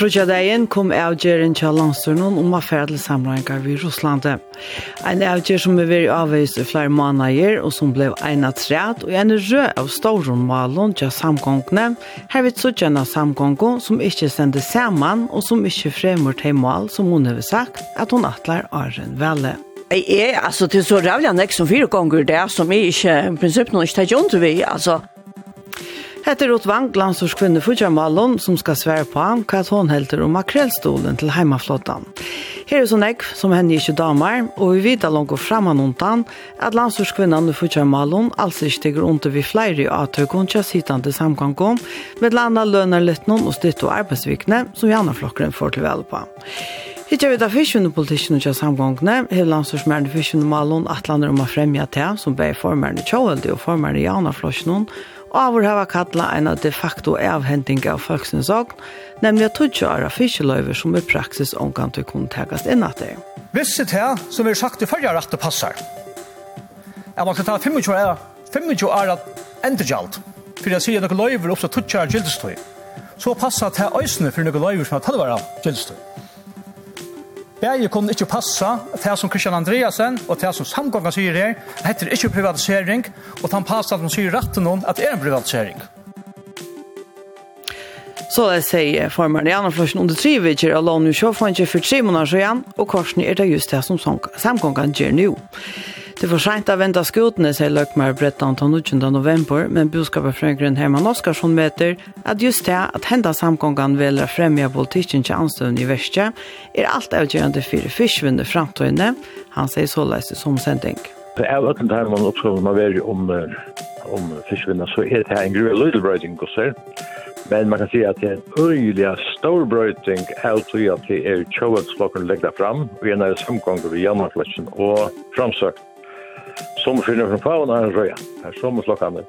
Frutja dagen kom avgjeren til landstyrnen om affæra til samlingar vid Russlandet. En avgjer som er veri avvist i flere måneder og som ble egnet træt og en rød av stauron malen til samgångne her vidt suttjena samgångo som ikke sender sammen, og som ikke fremmer til mål, som hun har sagt at hun atler Arjen Velle. Jeg er, altså, til så rævlig han ikke som fire ganger det, som jeg ikke, i prinsippet, ikke tar jo vi, altså. Hette Rot Vang, hos kvinne Malon som skal svære på ham hva hun helter om makrellstolen til heimaflottan. Her er sånn ekv som henne ikke damer, og vi vet at langt fram av noen at landsorskvinnan Fudja Malon altså ikke stiger under vi flere i avtøkken til sittende samkomkom, med landa lønner litt noen og styrt og arbeidsvikne, som gjerne flokkeren får til vel på. Hittja vi da fyrkjønne politikken og samgångene, hele landstorsmærende fyrkjønne malen atlander om å fremja til, som ble formærende Kjålde og formærende Jana Avur hava kalla en av de facto avhending av folksens ogn, nemlig at tudja ara fiskeløyver som i praksis omgang til kun tegast innat det. Visse til, som vi har sagt i fyrja rett og passar, er man kan ta 25 år, 25 år endergjald, for jeg sier noen løyver opp til tudja ara gyldestøy, så passar til øysene for noen løyver som har tatt vare gyldestøy. Bæje kunne ikke passa til som Christian Andreasen og til som samgången sier her, det heter ikke privatisering, og han passer at man sier rett til noen at det er en privatisering. Så det sier formeren i andre flosjen under tre vidger av lån i sjåfanget for tre måneder siden, og korsen er det just det som samgången gjør nå. Det var sent å vente skutene, sier Løkmer Brettan til 19. november, men budskapet frøngren Herman Oskarsson møter at just det at henda samgången vil fremja politikken til anstøvn i Vestje, er alt avgjørende for fyrsvinne framtøyene, han sier såleis som sending. Det er løkken det her man oppskriver man være om, om fyrsvinne, så er det her en grue lydelbrøyding gosser, men man kan si at det er en øyelig storbrøyding helt til at det er tjåvetslokken legger fram, og en av samgången i Jammerfletjen og framsøkt som finner från fauna här röja. Här som slockande.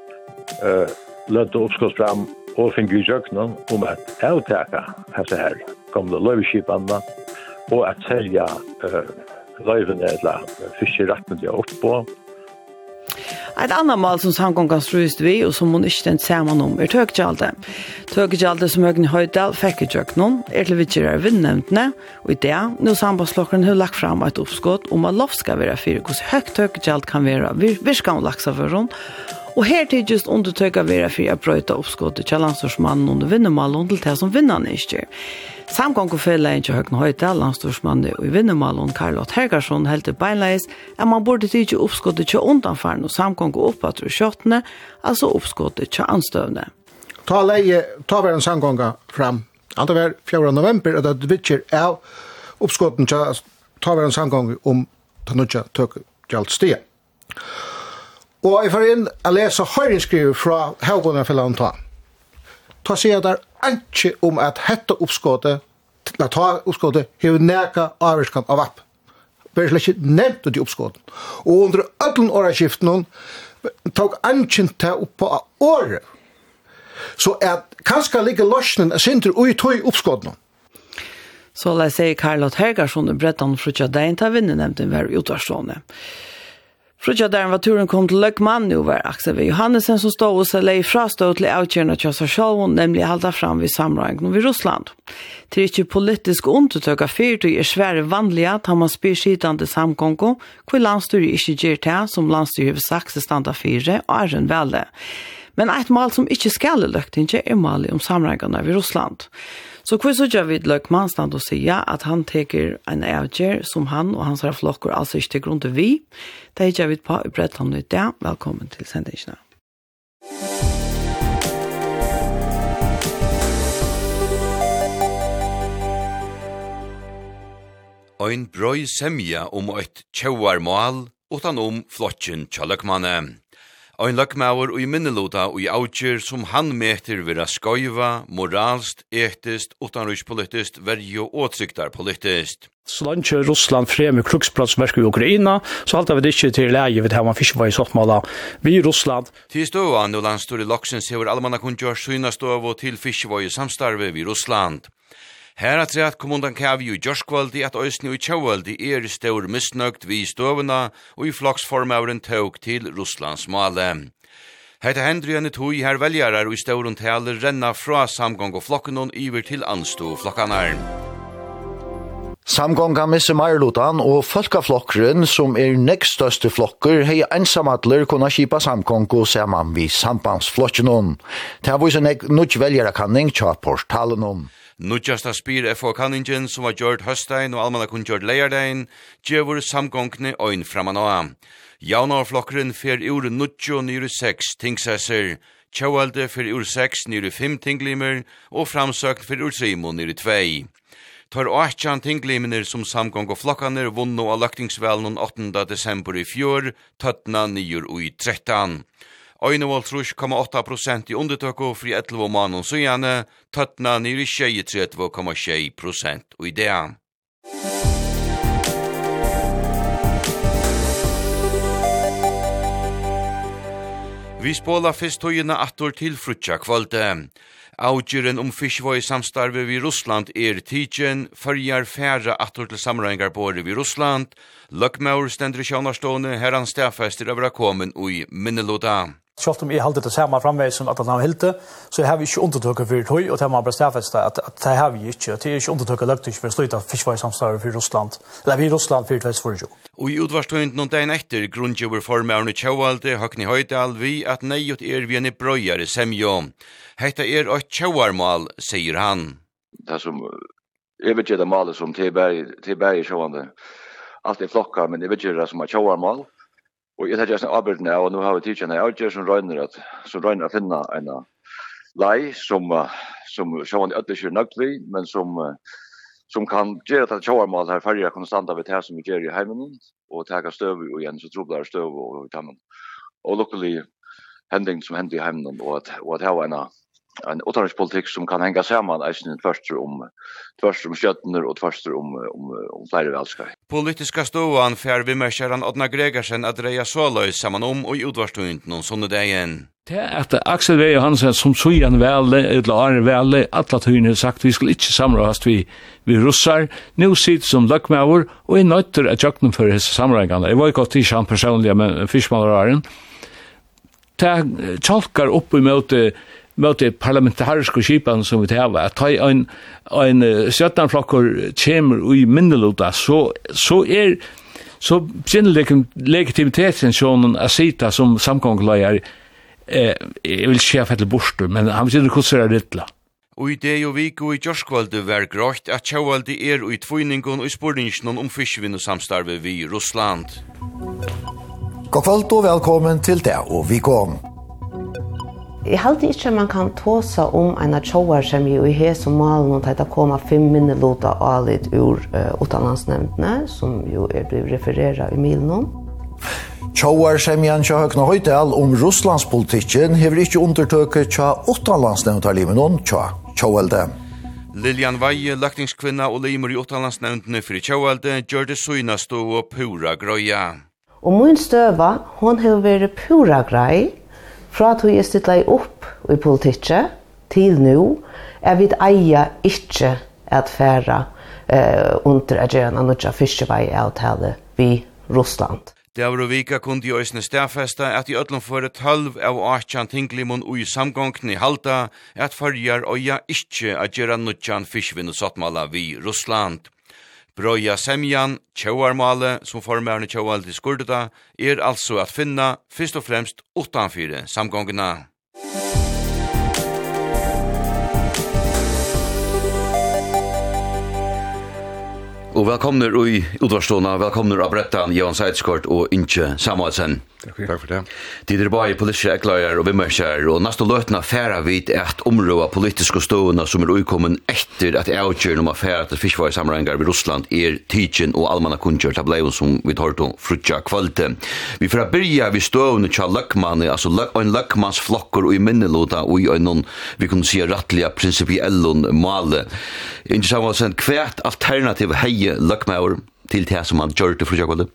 Eh lödde uppskott fram och fick ju jökna om att avtäcka här så här. Kom det lövskipanna och att sälja eh löven eller fiskerätten till åt på Et annet mål som samgången strøst vi, og som hun ikke den sammen om, er tøkgjalde. Tøkgjalde som Høgne Høydal fikk i tjøkkenen, er til vidtjere vinnevntene, og i det, nå sambandslokkeren har lagt fram et oppskott om at lov skal være fyrt, hvordan høyt tøkgjald kan være virka om laksa for henne, Og her til just undertøyga vera fyrir a brøyta oppskottet kjallansorsmannen under vinnermalen til det som vinnan ikke. Samgångfellet i Høgn Høyta, landstorsmannen og i Vinnemalen Karlot Hergarsson heldte beinleis at man burde tidsi oppskottet til undanfaren og samgång opp at kjøttene, altså oppskottet til anstøvne. Ta leie, ta hver en samgånga fram. Anta var 4. november, at det vittjer av oppskotten til ta hver en samgång om ta nødja tøk gjalt stia. Og jeg får inn å lese høyringskrivet fra Haugunarfellan ta. Ta sier der anki om at hetta uppskottet, la ta uppskottet, hefur neka avvirskan av app. Ber slett ikke nevnt ut i uppskottet. Og under ödlen åraskiften tog anki ta upp på året. Så at kanska ligger lorsnen sindri ui tog uppskottet. Så la seg Karlot Hergarsson i Brettan frutja dein ta vinnenemten var utvarstående. Frutja der var turen kom til Løgman nu var Axel V. Johannesen som stod og seg lei frastå til avtjørende til seg selv, nemlig halda fram vid samrøyngen vid Russland. Til er ikke politisk undertøk av fyrt og er svære vanlige at han man spyr skitande samkongo, hvor landstyret ikke gjør til som landstyret ved Sakse standa fire og er en velde. Men eit mal som ikke skal i løgtinget er mal om samrøringene vid Russland. Russland. Så hva så gjør vi løgmannstand og sier at han teker en avgjør som han og hans flokker altså ikke til grunn til vi. Det gjør vi på i Bretland i dag. Velkommen til sendingsene. Ein brøy semja om eit tjauar mal utan om flotjen tjallakmanne ein løgmaur og i minneluta og i sum som han meter vera skoiva, moralst, etist, utanrikspolitist, verjo og trygtarpolitist. Så langt Russland fremmer kruksplatsverk i Ukraina, så halta vi det ikke til leie ved hva fiskvar i sottmåla vi i Russland. Til ståan landstor i loksens hever allmanna kunngjør synastov og til fiskvar i samstarve vi Russland. Her at rett kom undan kavi i gjørskvaldi at òsni og tjauvaldi er stor misnøgt vi i støvna og i floksformauren tåg til Russlands male. Hetta hendri enn tog her veljarar og i stauren taler renna fra samgång og flokken og iver til anstå flokkanar. Samgånga misse Meirlutan og Folkaflokkren, som er nekstøste flokker, hei ensamadler kunna kipa samgångo saman vi sambandsflokken. Det er vise nek tvelja kanning tja portalen om. Nudjasta spyr FO kanningin som var gjørt høstdagen og almanna kun gjørt leierdagen, gjevur samgångne øyn framanåa. Javnarflokkeren fer ur nudjo nyru seks tingsesser, tjaualde fer ur seks nyru fem tinglimer og framsøkt fer ur trimo nyru tvei. Tar åttjan tinglimer som samgong og flokkaner vunno av løktingsvelen 8. desember i fjor, tøtna nyur ui trettan. 1,8% i undertøkku fri 11 måneder siden, tøttna nir i 33,6% i det. Vi spola fyrst tøyina attor til frutja kvalde. Avgjøren om fiskvåi samstarve vi Russland er tidsen, fyrjar færa attor til samrøyngar båre vi Russland, løkmaur stendri sjånarstående herran stafester avra komen ui minneloda. Selv om jeg halte det samme framveg som Atlan har hilt det, så har vi ikke undertøkket for høy, og det har man bare stafest at, at det har vi ikke. Det er ikke undertøkket lagt ikke for å slutte fiskveisamstøyre for Russland, eller vi i Russland for 2024. Og i utvarstøynt noen dagen etter grunngjøver formerne Tjauvalde, Hakni Høydal, vi at neiot er vi en brøyere semjo. Hetta er et tjauarmal, sier han. Det som jeg vet ikke det malet som tilberg, tilberg i. Alt er flokka, men jeg vet ikke det som er tjauarmal. Och jag hade just arbetat nu och nu har vi teacher när jag just rönner att så rönner att finna en lei som som sjón ödlish nögtli men som som kan gjøre at sjåar her här färja konstanta vid här som vi gjør i hemmen och ta stöv och igen så trubblar stöv och kan och lukkelig händing som händer i hemmen at, att at her var en en utrikespolitik som kan hänga samman eisen først om først om skötner og først om om om flere välskar. Politiska ståan för vi märkar Odna Gregersen at reja så samman om og i noen sånne dagen. Det er at Axel V. Johansen som så igjen vel, eller har alle tøyene har sagt vi skulle ikke samrådas vi vi russar nå sitter som løkmeover og er nødt til å jökna for his samrådene. Jeg var ikke alltid i han personliga men fiskmalaren. Det tolkar upp i møte parlamentariske skipan som vi tæva, at ta ein, ein sjøttanflokkur kommer i minneluta, så, så er så begynner legitimiteten sjånen a sita som samgångleier, eh, jeg vil sjef etter bort, men han begynner kursera rittla. Og i det jo viko i Gjørskvalde var grått at Kjaualdi er i tvoiningon og i spurningen om fiskvinn og samstarve vi i Russland. God kvalt og velkommen til det og vi kom. Jeg halte ikke at man kan tåse om en av tjåar som jo i hes og malen og tæta koma fem minnelota alit ur uh, utanlandsnevntene, som jo er blitt refereret i milen om. Tjåar semjan tja høgna høytel om Russlandspolitikken hever ikke undertøket tja utanlandsnevnt av noen tja tjoelde. Lilian Veie, laktingskvinna og limer i utanlandsnevntene for tjoelde, gjør det søgna stå og pura grøya. Og min støva, hon hever vært pura grøy, fra tog jeg stittla opp i politikket til nå, er vi eia ikke at færa eh, under at gjøre noe av fiskevei-avtale vi Russland. Det var vika kundi i òsne stafesta at i öllum fyrir 12 av 18 tinglimun ui samgångni halda at fyrir oia ikkje at gjera nutjan fiskvinnusottmala vi Russland. Brøya Semjan, Tjauarmale, som formærne Tjaualdi Skurdeda, er altså at finna fyrst og fremst utanfyre samgångina. Og velkomner i utvarstående, velkomner av Brettan, Jan Seidskort og Inche Samuelsen. Takk, Takk for det. De er bare politiske eklager og vimmerskjær, og neste løtene færa vid at området politiske stående som er uikommen etter at avgjør om affæra til fiskvaresamrengar ved Russland er tidsen og allmanna kunngjør tableon som vi tar til frutja kvalte. Vi får byrja vi stående tja løkmanne, altså en løkmanns flokker og i minnelåta og i en vi kunne si rattliga prinsipiellun male. Inge Samuelsen, hvert alternativ heie løkmaur til det som han gjør til frutja kvalte?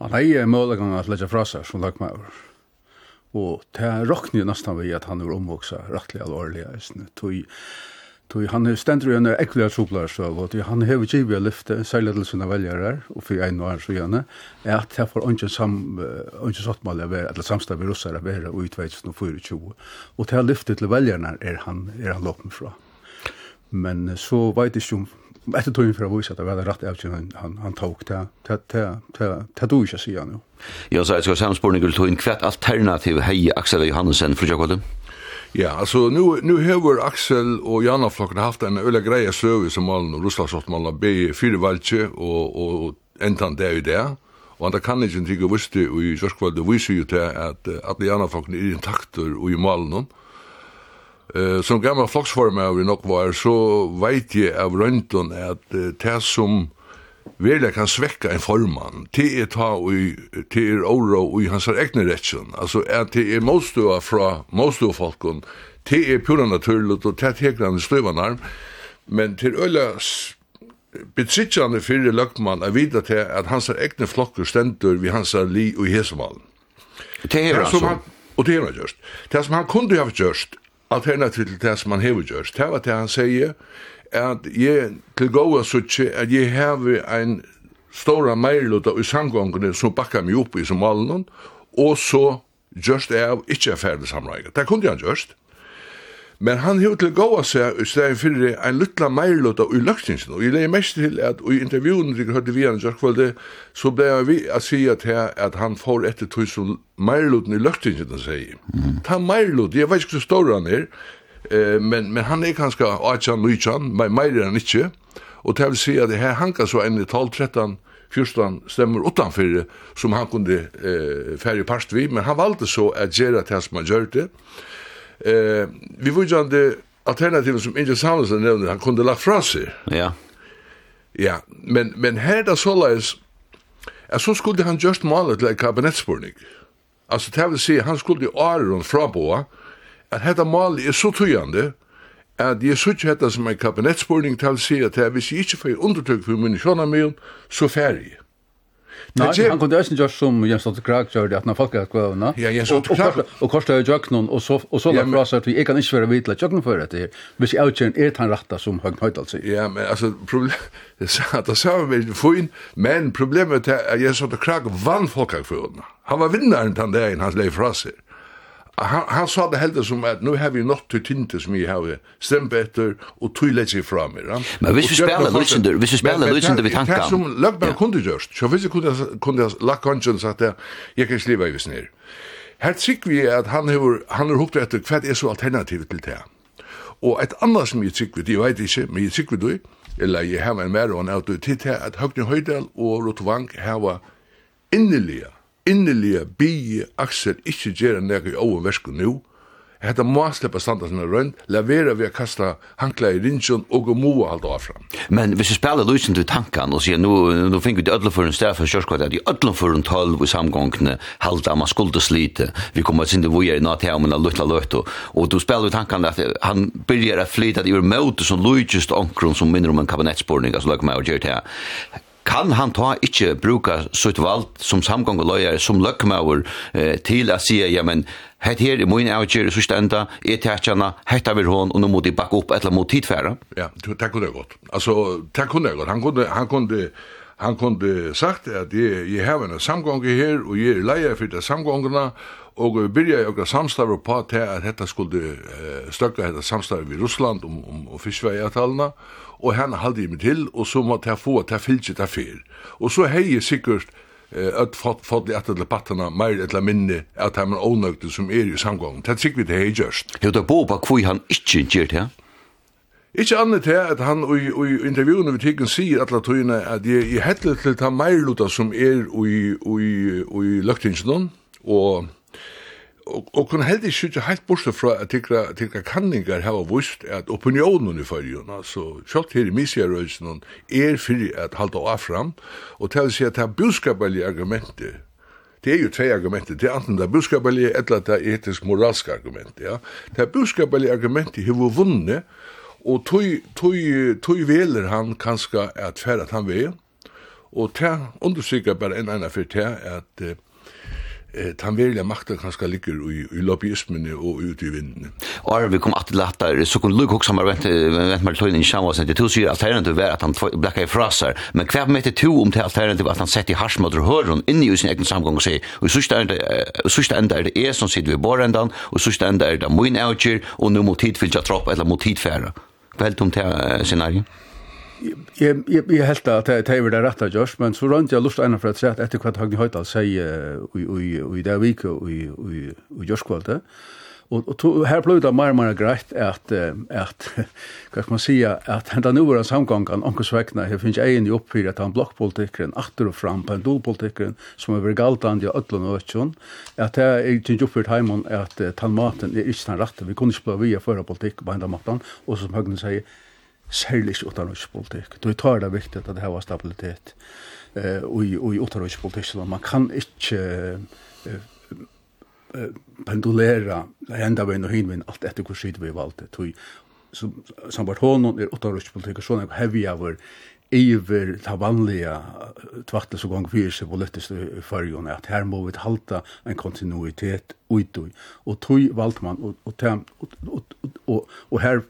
Han hei mølegang at leggja fra seg som lagmaur. Og det råkne jo nesten vi at han er omvoksa rettelig alvorlig. Tui, tui han stendur jo en ekvelig troblar så, og tui han hever kjivi a lyfte, særlig til sina veljarar, og fyrir ein og så gjerne, er at det får ungen sam, ungen sottmal a eller samstad vi russar a vera, og i 2024. Og det lyfte til veljarnar er han, er han låpen fra. Men så veit ikke om etter tog for å vise at det var rett avtjen han, han, han tok til det du ikke sier nu. Ja, så jeg skal samspårning til tog hvert alternativ hei Aksel Johansen for Jakobet? Ja, altså nu, nu hever Aksel og Janna-flokken haft en øyla greie søvi som malen og Russlandsåttmalen har be fire valgje og, og entan det i det. Og han kan ikke ikke visste i sørskvalde viser jo til at alle Janna-flokken er intakter og i malen Uh, som gammal floksformer vi nok var, så veit jeg av røynton at uh, det som virkelig kan svekka en formann, till er ta ui, det er åra ui hans er egne retsjon, altså at det er motståa fra motståa folkon, det er pura naturligt og det er tegran men til øyla betritsjande fyrir løgman er vidda til at hans er egne flokkur stendur vi hans er li og i. Det er altså? Og det er han gjørst. Det som han kunde ha gjørst, alternativ til det som han hever gjørst. Det var det han sier, at jeg til gåa suttje, at jeg hever ein stora meirluta i samgångene som bakkar meg opp i som malen, og så gjørst av ikkje ferdig samleik. Det kunne han gjørst, Men han hevur til góa seg i stedet fyrir ein lutla meirlota i løgtingsen, og jeg leier mest til at i intervjuen til hørte vi han i kjørkvalde, så blei vi a sige til at han får etter tog som meirloten i løgtingsen, han sier. Mm. Ta meirlot, jeg vet ikke hvor stor han er, eh, men, men han er kanskje 18, 19, men meir er han inte. og det vil si at her hankar så en 12, 13, 14 stemmer utanfyrir som han kunde eh, færre parst vi, men han valde så at gjera det som han gjør det, Eh, vi var ju inte alternativ som Inge Samuelsen nämnde, han kunde lagt fra. Ja. Ja, men, men her da såleis, at så skulle han just malet til en kabinettspurning. Altså, det vil si, han skulle i åren fraboa, at dette malet er så tøyende, at jeg så ikke hetta som en kabinettspurning, det vil si at hvis jeg ikke får undertøk for min sjånamion, så færdig. Nei, han kunde ösen just som Jens Otto Krag gjorde att när folk att gå Ja, Jens Otto Krag och kosta ju jöknon och så och så la fra så att vi kan inte vara vitla jöknon för det här. Hvis jag utgör är han rätta som högt högt alltså. Ja, men alltså problem att det sa vi fin, men problemet är Jens Otto Krag vann folk att få. Han var vinnaren den dagen han blev fraser han, han sa det heller som at nu har vi nått til tinte som vi har stemt etter og tog lett seg fra meg. Men hvis vi spiller løsender, hvis vi spiller løsender vi tanker. Det som Løgberg kunne gjørst, så hvis jeg kunne, kunne lagt kanskje så at jeg, jeg kan sliva i visner. Her trykker vi at han har, han har hukket etter hva er så alternativet til det. Og et annet som jeg trykker, det vet jeg ikke, men jeg trykker vi det, eller jeg har en mer og en autoritet til at Høgne Høydal og Rotovang har innelige innelige bi Axel ikke gjera nekka i overversku nu. Hetta må sleppa standa sinna rønd, lavera vi a kasta hankla i rinsjon og gå alt halda afram. Men hvis vi spela lusen til tankan og sier, nu, nu fink vi til ødlefyrun stær for kjørskvart, at i ødlefyrun tolv i samgångene halda man skulda slite, vi kommer sin det vujer i natt her, lutla løtto, og du spela i tankan at han byrjar a flyta i ur møte som lujtjust omkron som minner om en kabinettsporning, altså lakum meg og gjør det kan han ta ikkje bruka sitt vald som samgångeløyare, som løkkmauer, eh, til å si, ja, men hett her i min avgjør i sørste enda, er tætjana, hett av hon, og nå må de bakke opp et eller annet mot tidfæra. Ja, det kunne jeg godt. Altså, det kunne jeg godt. Han kunne, han kunne han kunde sagt at jeg, jeg har en samgång her, og jeg er leia for det samgångene, og vi byrja jo samstavar på til at dette skulle eh, støkke dette samstavar i Russland om, om, om fiskveiatalene, og henne halde jeg meg til, og så måtte jeg få at jeg fylgje det fyr. Og så hei jeg sikkert eh, at fått, fått i etter debattene mer eller minne at han er ånøgte som er i samgången. Det er sikkert det hei gjørst. Jo, det er bare hvor han ikke gjør det. Ikke annet til at han i intervjuene vi tikkene sier alle tøyene at jeg jeg hettelig til ta meirluta som er i løgtingsen og og kunne heldig ikke sitte helt bortsett fra at tikra, tikra kanningar hava vist at opinionen i fyrjun, altså kjalt her i misjarøysen er fyrir at halda av fram, og til å si at det er budskapelige argumentet Det er jo tre argumenter. Det er enten det er budskapelige, eller det er etisk moralske argumenter. Ja. Det er budskapelige argumenter har vunnet, Og tøy, tøy, tøy veler han kanskje at færa at han vil, og det understryker bare en ene for det at eh, han velja makta kanskje ligger i, i lobbyismen og ute i vinden. Og vi kom att lata så kunne Luke Hokshammer vente vent med i sjøen seg det to sier alternativ var at han blakka i frasar, men kvar med to om til alternativ at han sett i harsmåter og høren i sin egen samgang og se. og i sørste enda er det er som sitter ved bårendan, og så sørste enda er det moin outer og nå må tid fylja tropp eller mot hit færa. Hva helt om det scenariet? Jeg, jeg, jeg helt at det er det rett av Josh, men så rønt jeg lust ennå for at se at etter hva Hagni Høydal sier i, det vike og i, i Josh-kvalget, Och, og to, här ble det mer og mer greit att, att vad ska man säga, att hända nu våra samgångar om hos väckna, det finns egen i oppfyr att han blokkpolitikeren, åter och fram på som er vergaltande i ödlen och ötjon, att det är inte uppfyrt hemmen att uh, tandmaten er ikke den rette, vi kunde ikke bli via förra politikk på enda maten, och som högnen säger, särskilt utanrikspolitik. Du tar det viktig att det här var stabilitet eh, och i utanrikspolitik, så man kan inte uh, pendulera enda vein og hinvein alt etter hvor sida vi valgte. Tui, som som vart honom er utanrikspolitik og såna heavy hour iver ta vanliga tvartel så gång fyrir seg politiskt i fyrjon at her må vi halta en kontinuitet utui og tog valt man og, og, og, og, og her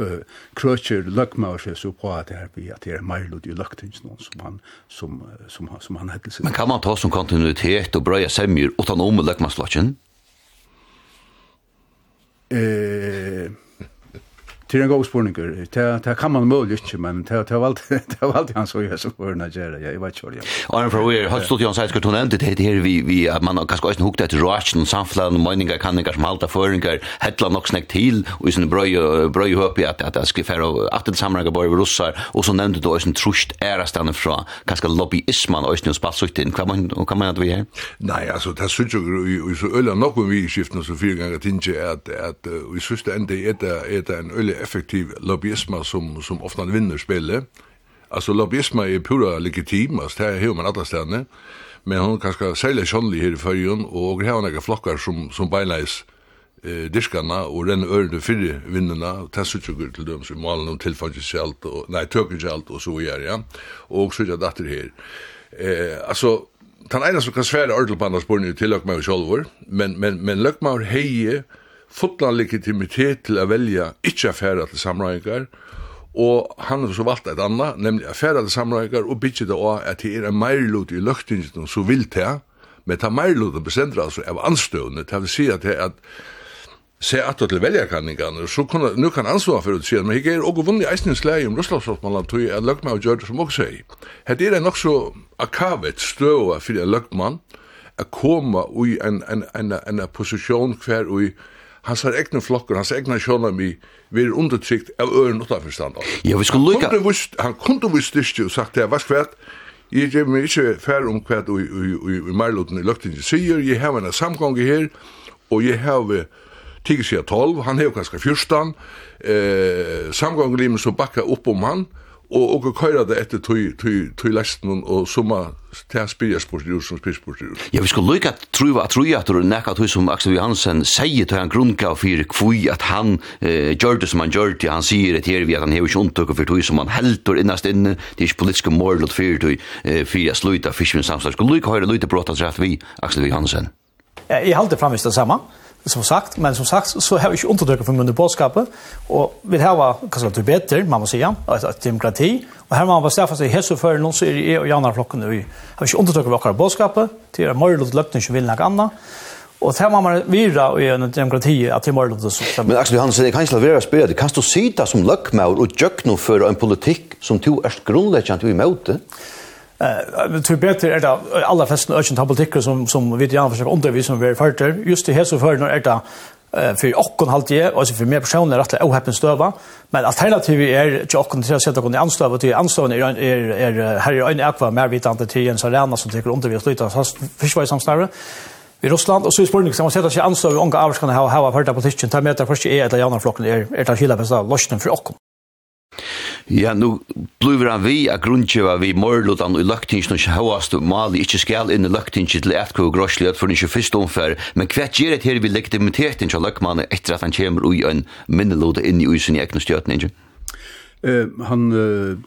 uh, krøtjer løkmaur seg så på at det er vi at det er meirlod i løgtings noen som han som, som, som, som han hegger seg. Men kan man ta som kontinuitet og brøya semjur utan om løgmaurslakken? Eh... Det är en god spårning. Det kan man möjligt inte, men det var alltid han såg jag som var när jag var kör. Arne från Weir, har stått i hans sätt att hon nämnde det här vi att man kanske också hukta till råtsen, samfladen, meningar, kanningar som halta föringar, hettla nog snäck till och i sin bröj upp i att det ska färra att det sammanhang bara över russar och så nämnde du också en trusht ära ärastanne från kanske lobbyisman och östnus spalsukten. Kan man inte vi här? Nej, alltså det syns ju så ölla nog om vi i skiften så fyra gånger tinge att i syste ändå är det en ölla effektiv lobbyisme som, som ofta vinner spillet. Alltså lobbyisme är pura legitim, altså, det er man alla stedene, men hon kanske säljer kjønnelig her i färgen och har några flockar som, som beinleis eh, diskarna och den ørene fyrre vinnerna och testsutsugur till dem som malen og, tillfagelsalt och nej, tökelsalt och så vidare, ja. Och så är det datter här. Eh, alltså, den ena som kan svære ordentlig på andre spørsmål til Løkmaur självor, men, men, men Løkmaur heier, fulla legitimitet til å velja ikkje affæra til samrøyngar, og han har så valgt et anna, nemlig affæra til samrøyngar, og bytje det også at det er en meirlut i løgtingen som vil til, men ta meirlut bestemmer altså av anstøvende, til å si at det er at se at til veljarkanningene, så kunne, nu kan ansvar for å si at man ikke er også vunnet eisen slag om Russlandsrådsmannen tog at Løgman og Gjørd som også sier. Her er det nok så akavet støva for Løgman, at koma i en, en, en, en, en posisjon hver og i hans har egna flokkar, hans egna sjónami, vi er undertrykt av øren utanforstand. Ja, vi skulle lukka. Han kunde vist styrstju og sagt det, hva skvært, jeg gjev meg ikke færre om hva i, i, i, i Marloten i Løgtinget sier, jeg har en samgång her, og jeg har tigger sida 12, han har kanskje 14, eh, samgang limen som bakka upp om han, og og køyra det etter tøy tøy tøy lestan og summa til spyrja sportur som spyrspurtur. Ja, vi skal lukka truva at truja at det nekka tøy som Axel Johansen seier til han grunngav fyrir kvui at han eh, gjorde som han gjorde han sier at her vi at han hevur ikke og for tøy som han heldur innast inne, det er politiske politiske og fyrir tøy eh, fyrir sluta fiskvinn samslag. Skal lukka høyre lukka brått at vi Axel Johansen. Jeg halte framvist det samme som sagt, men som sagt så har vi ikke undertryckt for munne påskapet, og vi har hva skal lite bättre, man må säga, et, et demokrati. Og her må man bara stäffa seg, hälso för någon så er det og Janna flokken, vi Har vi undertryckt våra boskapen till att möjligt löften vil vill annet, Og Och må man vira i en demokrati at det möjligt så. Men alltså han säger være å spørre deg, kan stå sida som lökmaur og jökno for en politikk som tog er grundläggande i möte. Eh, tror bättre är det alla flesta urgent politiker som som vi gärna försöker undervisa som vi förter. Just det här så för när är det eh för och halt det alltså för mer personer rätt ohappen stöva men alternativet är ju och att sätta kon i anstöva till anstöva är är här är en akva mer vitande till en Arena som tycker inte vi slutar fast försvar samsnare i Russland. Och så spurning som sätter sig anstöva och avs kan ha ha hört på tischen ta med det först är det janar flocken är är det hela bästa lösningen för och Ja, nu blir han vi a grunnkjøva vi morlutan i løktingsen og sjåast mali ikkje skal inn i løktingsen til etko og grossløt for ikkje fyrst omfær, men hva gjer det her vi legitimiteten til løkmannen etter at han kommer ui en minnelode inn i uisen i egnu stjøten, ikke? uh, han,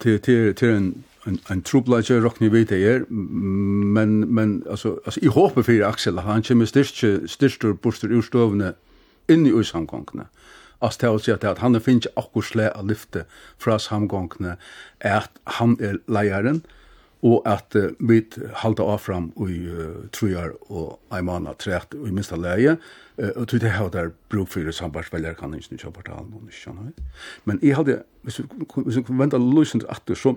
til en en en trublage rockni vit er men men altså altså i hoppe fyrir Axel han kjem styrst styrstur burstur ur stovne inn i samgangna altså til å si at han finns akkurat slä att lyfta lyfte fra samgångene, at han är lejaren og at uh, vi halda av fram i uh, trujar og aimana træt i minsta leie, uh, og tog det her der bruk for sambardsvelger kan ikke kjøpe portalen, og ikke skjønner. Men jeg hadde, hvis vi kunne vente løsens atter, så,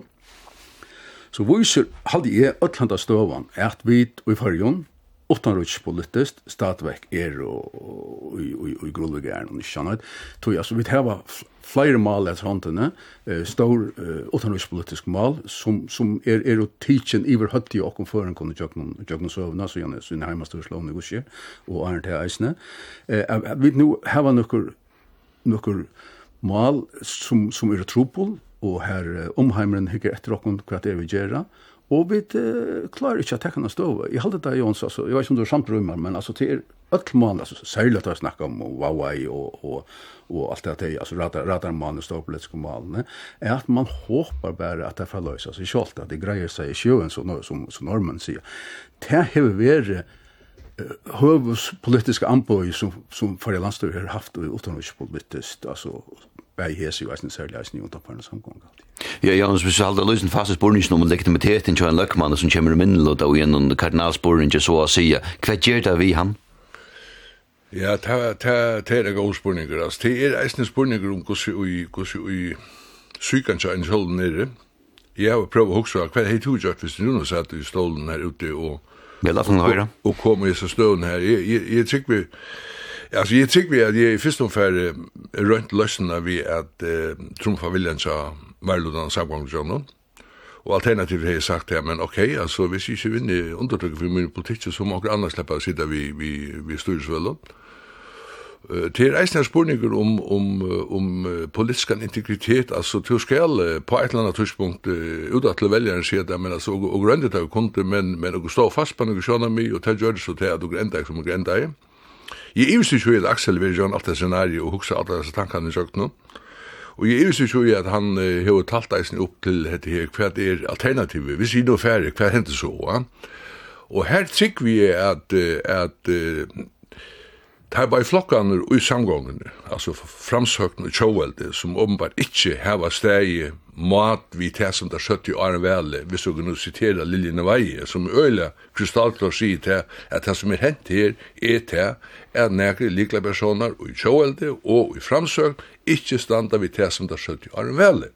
så viser, hadde jeg øtlanda støvan, at vi i fyrjon, utanrikspolitiskt stadväck er og i grundläggande og känner tror jag så vi har flere mal att hantera eh stor utanrikspolitisk mål som som är är att teachen över hött i og för en kunde jag någon jag någon sövna så jag sin heimast og slå något og och är eisne eh vi nu har nokkur nokkur mal som som er tropol og här omheimren hygger etter och vad det vi göra Og vi klarer ikke å tekke noen stå. Jeg halte det, Jons, altså, jeg vet ikke om du er samt rummer, men altså, til öll mån, altså, særlig at jeg snakker om Huawei og, og, og alt det der, altså, radar, radarmån og storpolitiske målene, er at man håper bare at det får løse seg selv, at det greier seg i sjøen, som, som, som normen sier. Det har vært hövus politiska anboj som som för det landstö har haft och utan politiskt alltså bei hesi og eisen særlig eisen i undanparna samgång alltid. Ja, ja, og spesielt det løsen faste spurningen om legitimiteten til en løkmann som kommer i minnelåta og gjennom kardinalspurningen så å sige, hva gjør det vi han? Ja, ta, ta, ta er gode spurninger, altså, det er eisen spurninger om hvordan vi, hvordan vi sykan seg en sjålen nere. Jeg har prøvd å huske hva er det du gjort hvis du nå satt i stålen her ute og Vel från högra. Och kommer i så støvn her. Jeg jag tycker vi Alltså jeg tycker vi at jeg i första ungefär rønt løsene vi at uh, trumfa viljan så Värludan Sabgångsson. Og alternativt har jeg sagt ja, men ok, altså, hvis jeg ikke vinner undertrykket for min politikk, så må jag annars släppa att sitta vi, vi vid styrelsevällon. Mm Det er eisne spurninger om, om, om uh, politisk integritet, altså til skal uh, på et eller annet tidspunkt uh, utad til velgeren sier det, men altså, og og grøndet av kunde, men, men å stå fast på noe sjåna mi, og til gjør det så til at og grøndet som og grøndet Jeg er ikke i at Axel vil gjøre alt det scenario og huske alt disse tankene i sjøkken Og jeg er ikke i at han uh, har talt eisen opp til dette her, hva er alternativet, hvis jeg nå færre, hva hender så, ja? Og her trykker vi at, uh, at, uh, Det er bare flokkene i samgångene, altså framsøkene i tjåvelde, som åpenbart ikke heva stegi mat vi til som det skjøtt i Arne Velle, hvis du kan sitere Lilje Veie, som øyla krystallklart sier til at det som er hent her er til at nekre likla personer i tjåvelde og i framsøk ikke standa vi til som det skjøtt i Arne Velle.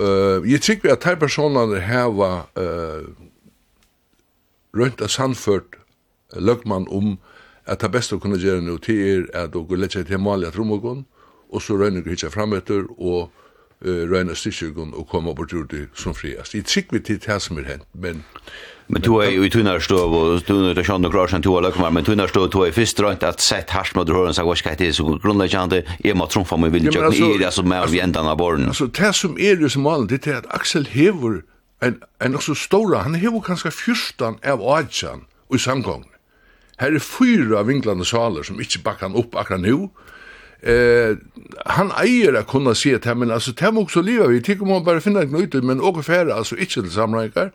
Uh, jeg tykker at de personene heva uh, rundt og samført løgman om um, at det beste å kunne gjøre noe til er at dere lett litt til malig Tromogon, og så røyner dere hitja frametter, og uh, røyner styrkjøkken og komme opp og gjøre det som friast. Jeg trykker vi til det som er hent, men... Men du er jo i tunnarstov, og du er ikke andre klar som to av løkmer, men tunnarstov, du er først rønt at sett hardt med høren, så hva skal det, så grunnleggende, jeg må trumfa meg vilje, ja, altså, er altså med av jendan av borden. Altså, det som er jo som malen, det er at Axel hever en, en også stora, han hever kanskje fyrstan av Adjan i samgången. Her er fyra vinklande saler som ikkje bakkan opp akkurat nu. Eh, han eier a kunna si at men altså, det må også liva vi, tikk om han bare finna ikke noe ut, men åker færa, altså ikkje til samleikar,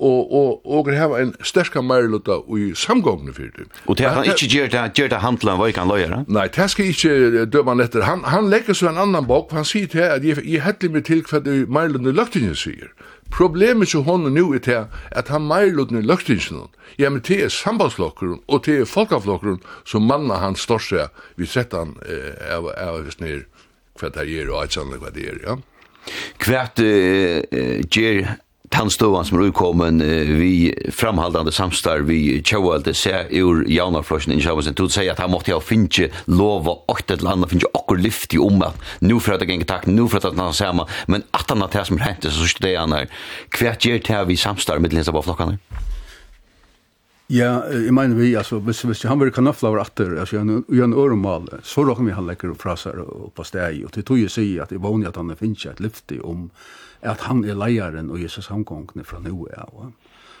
og og og hava ein sterka meirluta í samgongni fyrir tí. Og tær kan ikki gera det, gera ta handla við kan leiga. Nei, tær skal ikki døma lettur. Han han leggur so ein annan bók, han sigur tær at eg eg helli meg til kvat meirlundu løgtingi sigur. Problemet som hon nu er til at han meirlutner løgtingsen, ja, men det er sambandslokeren og det er folkeflokeren som manna han står seg vi sett han eh, av, av hvis nir hva det er og et hva det er, ja. Hva det er tannståan som er utkommen vi framhaldande samstar vi tjauvalde se ur jaunarflosjen i tjaualde tog säga at han måtte ha finche lova åkt et landa finche okkur lyft i om at nu for at det gengge takk, nu for at han sama men at han at det som rente så sørste det han her hva gjer til vi samstar mitt linsa på flokkane? Ja, jeg mener vi, altså, hvis, hvis han vil kanafla over atter, altså, i en øremal, så råkker vi han lekker og fraser og på steg, og til tog jeg sier at jeg vågner at han finnes et lyfte om at han er leiaren og Jesus samgångne fra nu. Ja,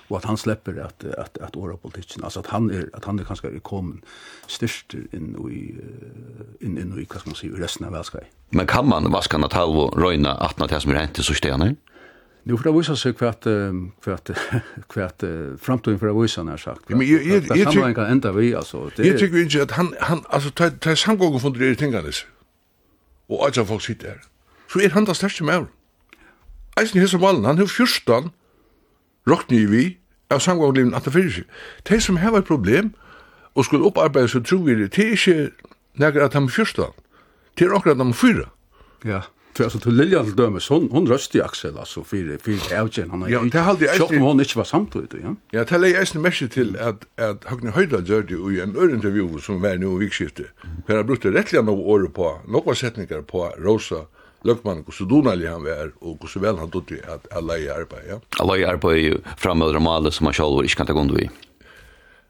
og at han slipper at at at åra politikken altså at han er at han er kanskje er kommen størst inn i inn inn i hva skal man si resten av Velskai. Men kan man vaskan at og røyna at det som er hent så stenar? Nu för det visar sig kvart kvart kvart framtiden för det när sagt. Men jag jag jag tycker kan ända vi alltså det Jag tycker inte att han han alltså tar tar samgången från det tingarna. Och alltså folk sitter. Så är han där största med eisen hese malen, han har fyrstan råkni vi av samgångliven at det fyrir seg. De som heva et problem og skulle opparbeida seg tro truvir, det det er ikke nekker at han fyrstan, det er akkurat at han fyra. Ja. För alltså till Lilja till dömes hon hon röstar Axel alltså för för Elgen han Ja, det hade jag inte. hon inte var samtidigt, ja. Ja, det lägger jag en till att att Högne Höjdal gjorde ju en intervju som var nu i vikskifte. Per har brukt rättligen av år på några sättningar på Rosa løgmannen, hvordan donalig han var, og hvordan vel han tog til at alle i arbeid, ja. Alle i arbeid er jo maler som han selv ikke kan ta gond.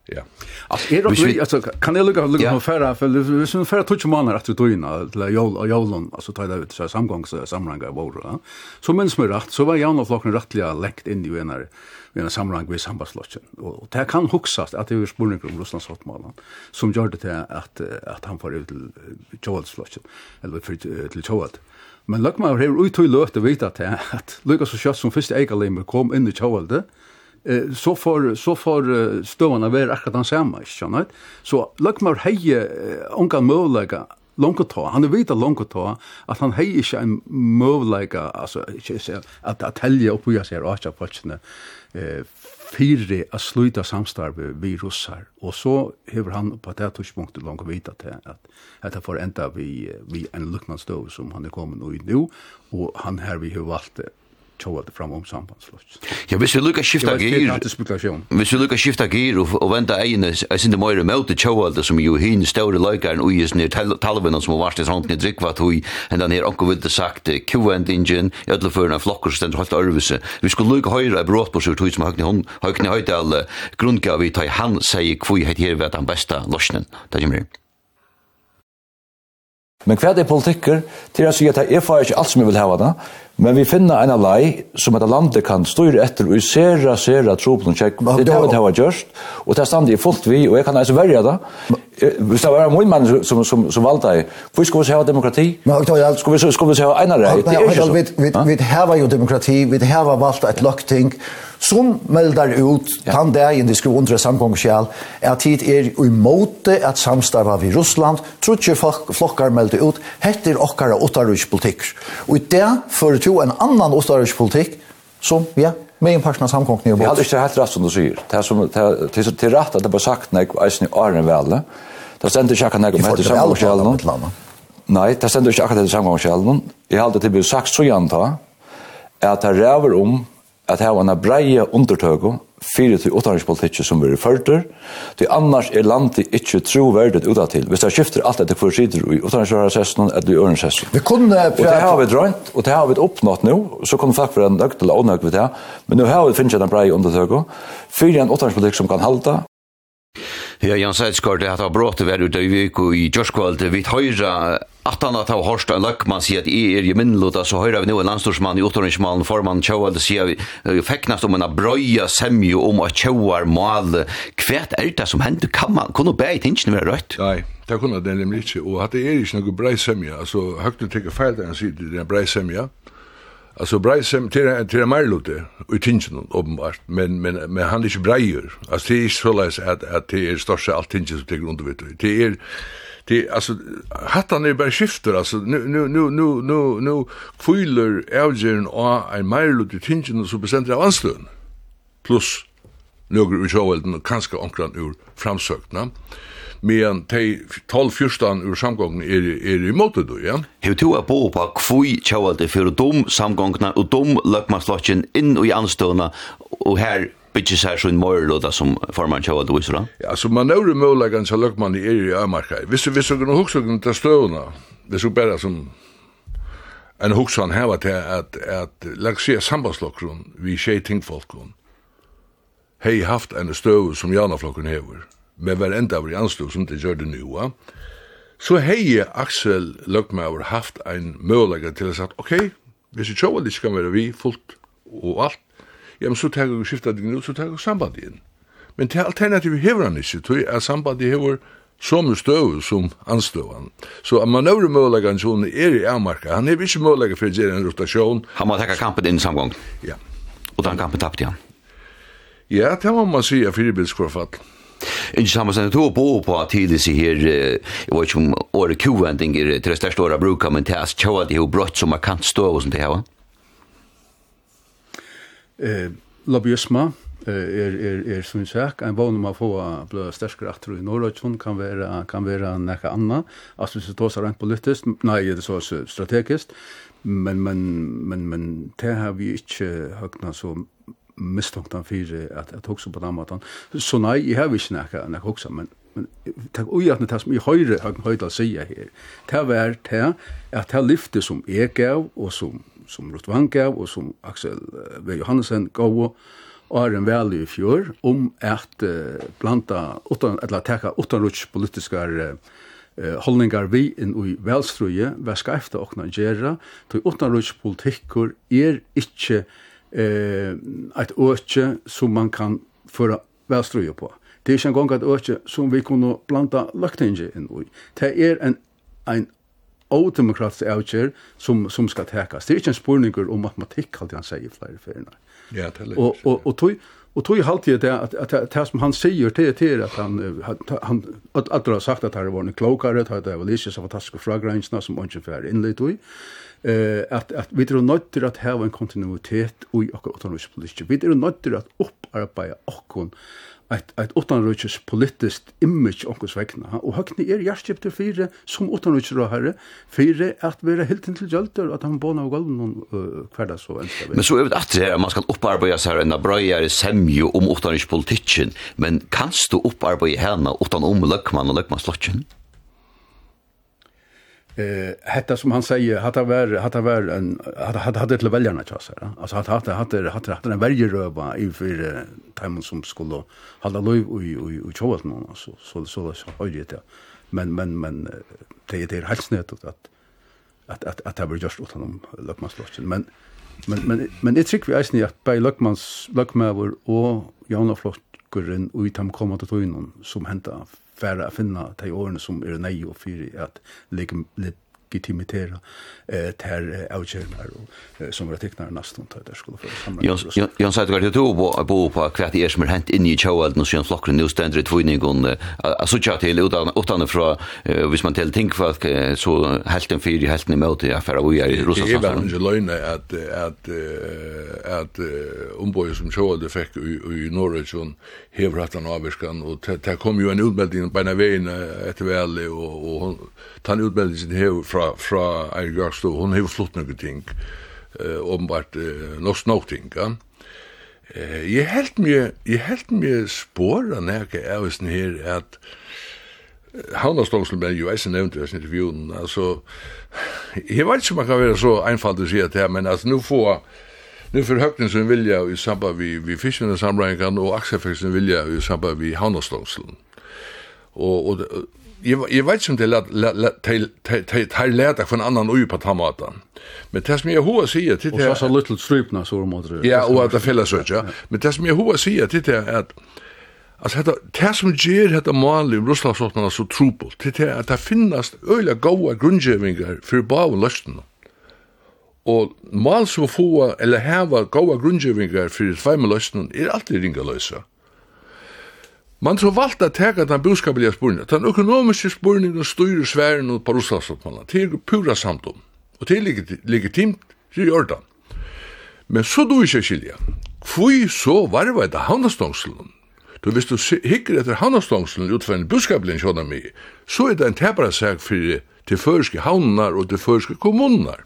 Ja. Altså, er det vi, altså, kan jeg på lukka för færre, for hvis vi færre tutsi måneder etter døgna, eller jólun, altså, ta det ut, samgangssamranga i våre, ja. Så minns meg rett, så var jævna flokken rettelig lekt inn i enare, vi en samrang vid sambandslotjen. Og det kan huksast at det er spurning om Russlands hotmalen som gjør det til at, at han får ut til Joelslotjen, eller til Joel. Men lukk meg her ut til løte vite til at Lukas så Kjøtt som første eigalimmer kom inn i Kjøvelde, eh, så får, så får støvene være akkurat den samme, ikke sant? Så lukk meg Løkmaur heier unga mølega långt att ta. Han är vita långt att ta att han hej inte en mövlika alltså inte så att att tälja upp hur jag ser att jag patchna eh fyrre att sluta samstarve vi russar och så hur han på det tidspunktet långt vita till att att det får ända vi vi en luckman som han är kommen och nu och han här vi har valt tjovalde fram om sambandsflott. Ja, hvis vi lukka skifta gir, hvis vi lukka skifta gir og, og venda egin er sinde møyre møte tjovalde som jo hin ståre løykaren ui is nir talvinnan som varst hans hånden i drikva tui, enn den her onko vilde sagt Q&D-ingen, jødleføren av flokker som stendur høyt arvise. Vi skulle lukka høyra i brått på sig tui som høyni høyni høytal grunnga vi tar han sier kvui heit her ved den besta lorsnen. Det er Men hva er det politikker? Til å si at jeg får ikke alt som jeg vil hava da. Men vi finner en lei som et landet kan styre etter og sera, sera tro på noen kjekk. Det er det vi har gjort, og det er standig fullt vi, og jeg kan altså verja det. Hvis det var en mann som, som, som valgte deg, hvor skulle vi ha demokrati? Skulle vi, skulle vi ha en rei? Det er ikke sånn. Vi har jo demokrati, vi har valgt et løkting som melder ut den dagen de skulle undre samgångskjell, at tid er imot at samstarve i Russland, tror ikke flokkar melder ut, heter okkara åttarutspolitikk. Og i det fører to en annan politikk. som, ja, med en person av samkomkning och båt. Jag hade inte helt rätt som du säger. Det är som till rätt att det bara sagt när jag är i åren väl. Det ständer inte akkurat när jag möter samkomkning. Nej, det ständer inte akkurat när jag möter samkomkning. Jag hade till sagt så gärna att det räver om at her var en breie undertøku fyrir til utanrikspolitikki som vi er fyrtur, til annars er landet ikke troverdet utatil, hvis det skifter alt etter hvor sider i utanriksrørasessen eller i ørensesssen. Vi kunne... Og det har vi drønt, og det har vi oppnått nå, så kunne folk være nøgt eller ånøgt ved det, men nå har vi finnet en breie undertøku, fyrir en utanrikspolitikk som kan halda, Ja, Jan Sætskort, det har brått vær ut av vik i Gjørskvald. Vi høyra at han har hørt en løkman sier at jeg er i minnlota, så høyra vi nå en landstorsmann i Ottoringsmalen, formann Kjøvald, sier vi feknast om en brøya semju om at Kjøvar mal. Hva er det som hender? Kan man kunne be i tingene være rødt? Nei, det kunne det nemlig ikke. Og at det er ikke noe brei semja, altså høyre tenker feil der han sier det er brei semja, Alltså Breisem till till Marlote och Tingen uppenbart men men men han är inte breier. Alltså det är så läs att att det är största allt Tingen som tycker under vet du. Det är det alltså hattan är bara skifter alltså nu nu nu nu nu nu kviler Elgern och en Marlote Tingen så bestämt av anslön. Plus några ur sjåvelden och kanske omkring ur framsökna medan de 12-14 ur samgången er, er i måte du, ja? Hei du er på på kvui tjauvalde for dom samgångna og dom løkmanslotjen inn og i anstående og her bitches här så en morlåda som forman tjava du visar. Ja, så man når möjligen så lökman i er i Ömarka. Visst vi såg nog också den stövna. Det så bara som en huxan här var till att att laxia sambandslockron vi tjej folk hon. Haft en stöv som Janaflocken hever med hver enda var i anslug som det gjør det nu, så hei Axel Løgmauer haft ein mølaga til å sagt, ok, hvis jeg tjóa litt kan være vi fullt og alt, ja, men så tar jeg skifta det nu, så tar jeg samband inn. Men til alternativet hever han ikke, tog er sambandet hever som støv som anstøvan. Så om man øvre mølagan sånn er i Amarka, han er ikke mølagan for å gjøre en rotasjon. Han må takke kampen inn samgång. Ja. Og den kampen tappte han. Ja, det må man sige, fyrirbilskorfall. Ja. Ikke samme som jeg tog på på at tidlig sier her, jeg vet ikke om året kjovendninger til det største året bruker, men til at kjøret det er brott som man kan stå og sånt det her, va? Eh, lobbyisme er, er, er som sagt en vann om få blå størskere att i Norrøtjon kan vara kan vara nekka anna, alltså hvis det tar rent politiskt nej det er så strategiskt. Men, men, men, men det har vi inte högna så mistanktan fyrir at at hugsa på den måten. Så nei, jag har ikkje nakka nakka hugsa, men men tak oi at det som i høyre har høyta seia her. Det var det at det lyfte som eg gav og som som Rutvan gav og som Axel V. Johansen gav og en vel i fjør om at uh, blanda utan eller taka utan politiska politiskar uh, eh holdningar vi inn i velstruje, hva skal efter okna gjera, til utanrikspolitikkur er ikkje eh, ett öke som man kan föra välströja på. Det är inte en gång ett öke som vi kunde blanda löktinge in i. Det är en, en odemokratisk avgjør som, som skal tekas. Det er ikke en spurninger om matematikk, halte han sier flere ferner. Ja, det er. Og, og, og, tog, og tog halte det, at, at, at det som han sier til det er at han, han at, at har sagt at han var en klokare, at det var ikke så fantastiske fragrensene som han ikke fer innlitt i eh att att vi tror något till att ha en kontinuitet i och autonomisk politik. Vi tror något till att upparbeta och ett ett utanrikes politiskt image och hos vägna och högni är järskip till fyra som utanrikes herre fyra att vara helt till jölter att han bona och golven någon kvärda så ens Men så över att det man ska upparbeta så här en bröjare semju om utanrikes politiken men kanst du upparbeta henne utan om lökman och lökman slotchen? eh hetta som han säger hade var hade var en hade hade till väljarna chans här alltså hade hade hade hade hade en väljeröva i för timon som skulle hålla lov och och och chans någon alltså så så så har det men men men det det är helt snett att att att att det blir just åt honom Lökmanslotchen men men men men det tycker vi är snett att by Lökmans luckmaver och Jan och Flottgren och utam kommer till någon som händer færa å finne de årene som er nøye og fyre at legge litt legitimitera eh ter avgjernar som var tecknar nästan till det skulle för samla. jag sa att det då på på på kvart i som hänt in i Chowald och sen flocken nu ständer det tvåning och alltså chat till utan utan från vis man till tänk för att så helt en fyr i helt en mot ja för vi är i Ryssland. Det är ju löna att att att omboy som Chowald fick i Norwich och hevrat haft han avskan och det kom ju en utmelding på en vägen ett väl och och han sin hev fra, fra Eirik Jakstå, hun har flott noen ting, uh, åpenbart uh, noe ting, ja. Uh, jeg helt mye, jeg helt mye spår av nærke avisen her, at Havnastångsel ble jo eisen nevnt i eisen intervjuen, altså, jeg vet ikke om man kan være så einfalt å si at her, men altså, nu får Nu för högnen som vilja i samband vi vi fisken och og och vilja i samband vi havnastångseln. Och och jag jag vet inte lat lat till till till lära från annan och på tomaten. Men det som jag hur säger till det Och så så little stripna så de det... Ja, och att det fällas så ja. Men det som jag hur säger till det att Alltså hetta det som ger hetta mal i Russlandsåtnarna så trupel, til det at det finnast øyla goa grunngjevingar fyrir bavun løstena. Og mal som få, eller heva goa grunngjevingar fyrir tveimu er alltid ringa løsa. Man så valgt at teka den buskabelige spurningen. Den økonomiske spurningen styrer sværen på Russlandsopmanna. Det er pura samtum. Og det er legitimt, det er jordan. Men så du ikke skilja. Kvui så varva etter havnastångselen. Du hvis du hikker etter havnastångselen ut en buskabelige sjåna så er det en tebra seg fyrir til føreske havnar og til føreske kommunar.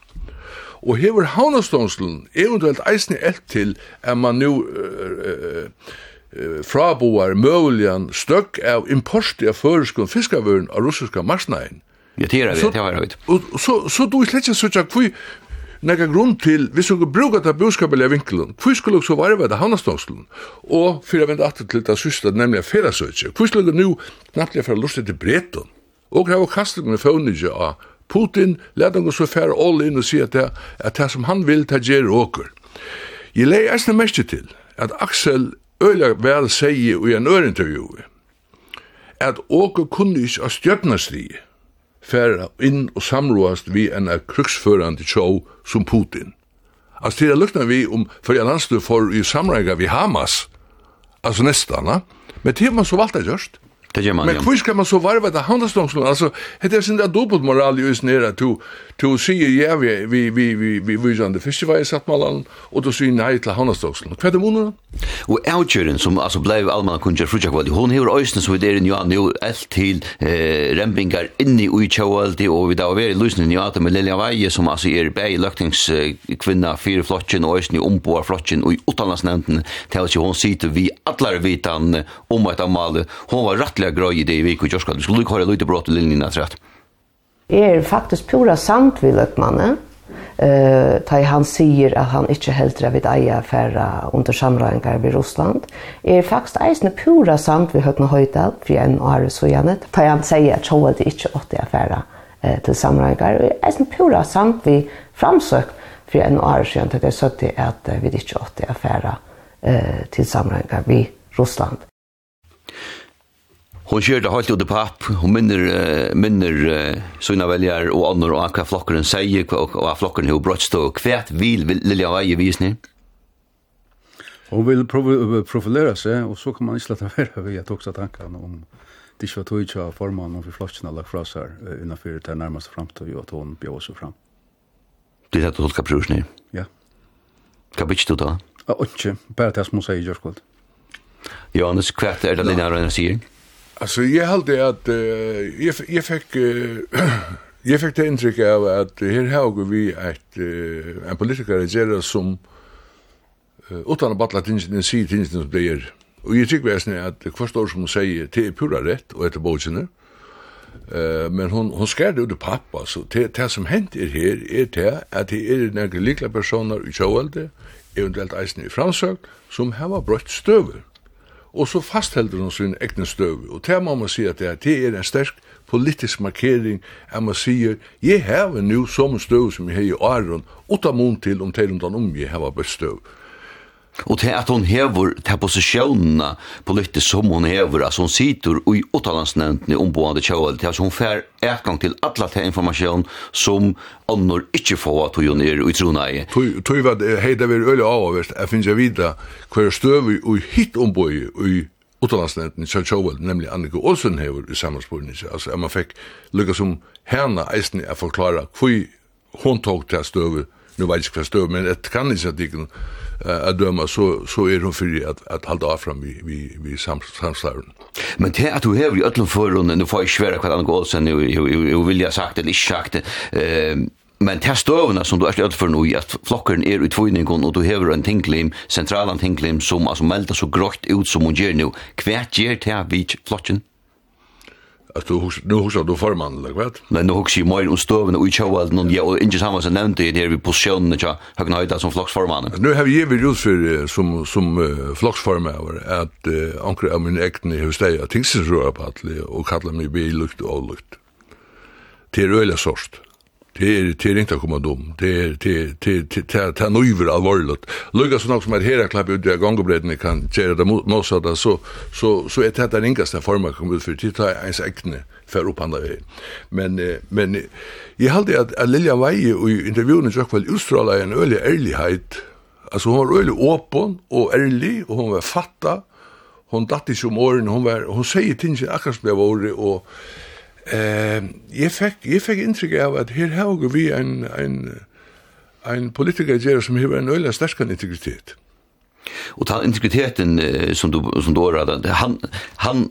Og hever havnastångselen eventuelt eisne elt til at man nu uh, uh, fraboar møvlian støkk av import av føreskun fiskavøren av russiska marsnain. Ja, det er det, det var høyt. Og så, så du slett ikke søtja kvui nekka grunn til, hvis du bruker det budskapelige vinkelen, hvor skulle du så varve det havnastångslen? Og fyrir jeg vende atter til det syste, nemlig ferasøtje, hvor skulle du nu knappt fyrir lustig til breton? Og hava kastet med fånige av Putin, let han så fære all inn og si at det, at det som han vil, det gjør åker. Jeg leir eisne mest til at Axel øyla vel segi i en ørintervju at åker kunne ikke av stjøtnasli færa inn og samroast vi enn er kruksførande tjå som Putin. Altså til jeg lukna vi om fyrir landsløy for i samreiga vi Hamas, altså nestana, men til man så valgt det gjørst. Det gör man. Men hur ska man så varva det handelsdomstolen? Alltså det är synda dubbelt moral ju is nere to to see ja vi vi vi vi vi vi sån det fiskevej satt man och då syn nej till handelsdomstolen. Vad det månar? Och outjuren som alltså blev allmänna kunjer fruja kvad hon hör östen så vi är ju nu allt till eh rempingar inne i uchoaldi och vi där var lösningen ju att med Lilja Vaje som alltså är bäj löktings kvinna fyra flotchen och östen i ombor flotchen och i utanlandsnämnden tills hon sitter vi allar vitan om att amal hon var ordentlig grøy i det i vik og kjørskall. Du skulle ikke høre lite brått i linjen etter rett. Jeg er faktisk pura sant vi at mannen, eh uh, han säger att han inte helt rätt vid eja färra under samröringar vid Ryssland är faktiskt eisne pura sant vi högna höjdal för en år så gärna tar han säger att jag det inte åt det affära eh till samröringar eisne pura sant vi framsökt för en år så gärna det så att vi inte åt det affära eh till samröringar vid Ryssland Hon kjør det helt ut i papp, hon minner, uh, minner uh, sina veljar og andre og hva flokkeren sier, og hva flokkeren har brøttst, og hva vil Lilja Veie visne? Hon vil profilera seg, og så kan man ikke lette være ved at også tankene om det ikke var tog ikke av formannen og flokkeren har lagt fra seg uh, innenfor det nærmeste fremtid, og at hon bjør seg frem. Det er det du tolker prøvsene? Ja. Hva bytter du da? Ja, ikke, bare det som hun sier, Gjørskvold. Johannes, hva er det Lilja Veie sier? Ja. Alltså jag hade att uh, jag jag fick uh, jag fick det intryck av att här har vi ett uh, en politiker gera som uh, utan att battla tingen den sig tingen som blir. Och jag tycker väl att det förstår som hon säger till pura rätt och efter bogen. Eh men hon hon skär det ut pappa så det det som hänt är här är det att det är några lyckliga personer i Joelde eventuellt eisen i Fransök som har bröt stöver og så fasthelder hun sin egne støv. Og det må man si at det, er, det er en sterk politisk markering at man sier, jeg har nu som støv som jeg har i åren, og ta mun til om til om om jeg har best støv. Og til at hon hever til posisjonene politisk som hon hever, altså hon sitter i åttalandsnevntene omboende kjøvel, til at hon fer etgang til alle til informasjon som annor ikke får at hun er i trona i. Tøy var hei det vil øye av jeg finnes jeg vidda hver støv i hitt omboi i åttalandsnevntene kjøvel kjøvel, nemlig Annika Olsen hever i sammanspårning, altså man fikk lukka som henne eisen er forklara hvor hon tog til støv, nu vet jeg hva støv, men et kan ikke at att döma så så är hon för att att hålla av fram vi vi vi samstarven. Men det att du har ju öllum förrunden nu får jag svära vad han går sen nu jag vill jag sagt eller inte sagt eh men det stövna som du är stöd för nu att flocken är ut tvåningen och du har en tinklim centralan tinklim som alltså melder så grått ut som hon gör nu kvärt ger till vid flocken. Att du hus nu hus du förman eller vad? men nu hus ju mer och stöven och utshow att någon jag inte samma som nämnde det vi positionen jag har knajta som flocksforman. Nu har vi ju gjort för som som uh, flocksforman att ankra av min äkten i huset jag tänkte så på att och kalla mig bilukt och lukt. till öle sorst. Det er det er inte komma dum. Det er det det det det nøyver alvorligt. Lukka så nok som er her klapp ut där gångbredden kan köra det mot något sådär så så så er det den enklaste formen kom ut for det tar ens äckne för upp andra. Men men jag hade at Lilja Wei i intervjun jag väl Australien en ölig ærlighet. Altså hon var øli åpen og ærlig og hon var fatta. Hon datt ikke om årene, hon var hon sier ting akkurat som jag var og Eh, jeg fikk, jeg fikk inntrykk av at her har vi en, en, en politiker som har en øyla sterkere integritet. Og ta integriteten som du, som du året, han, han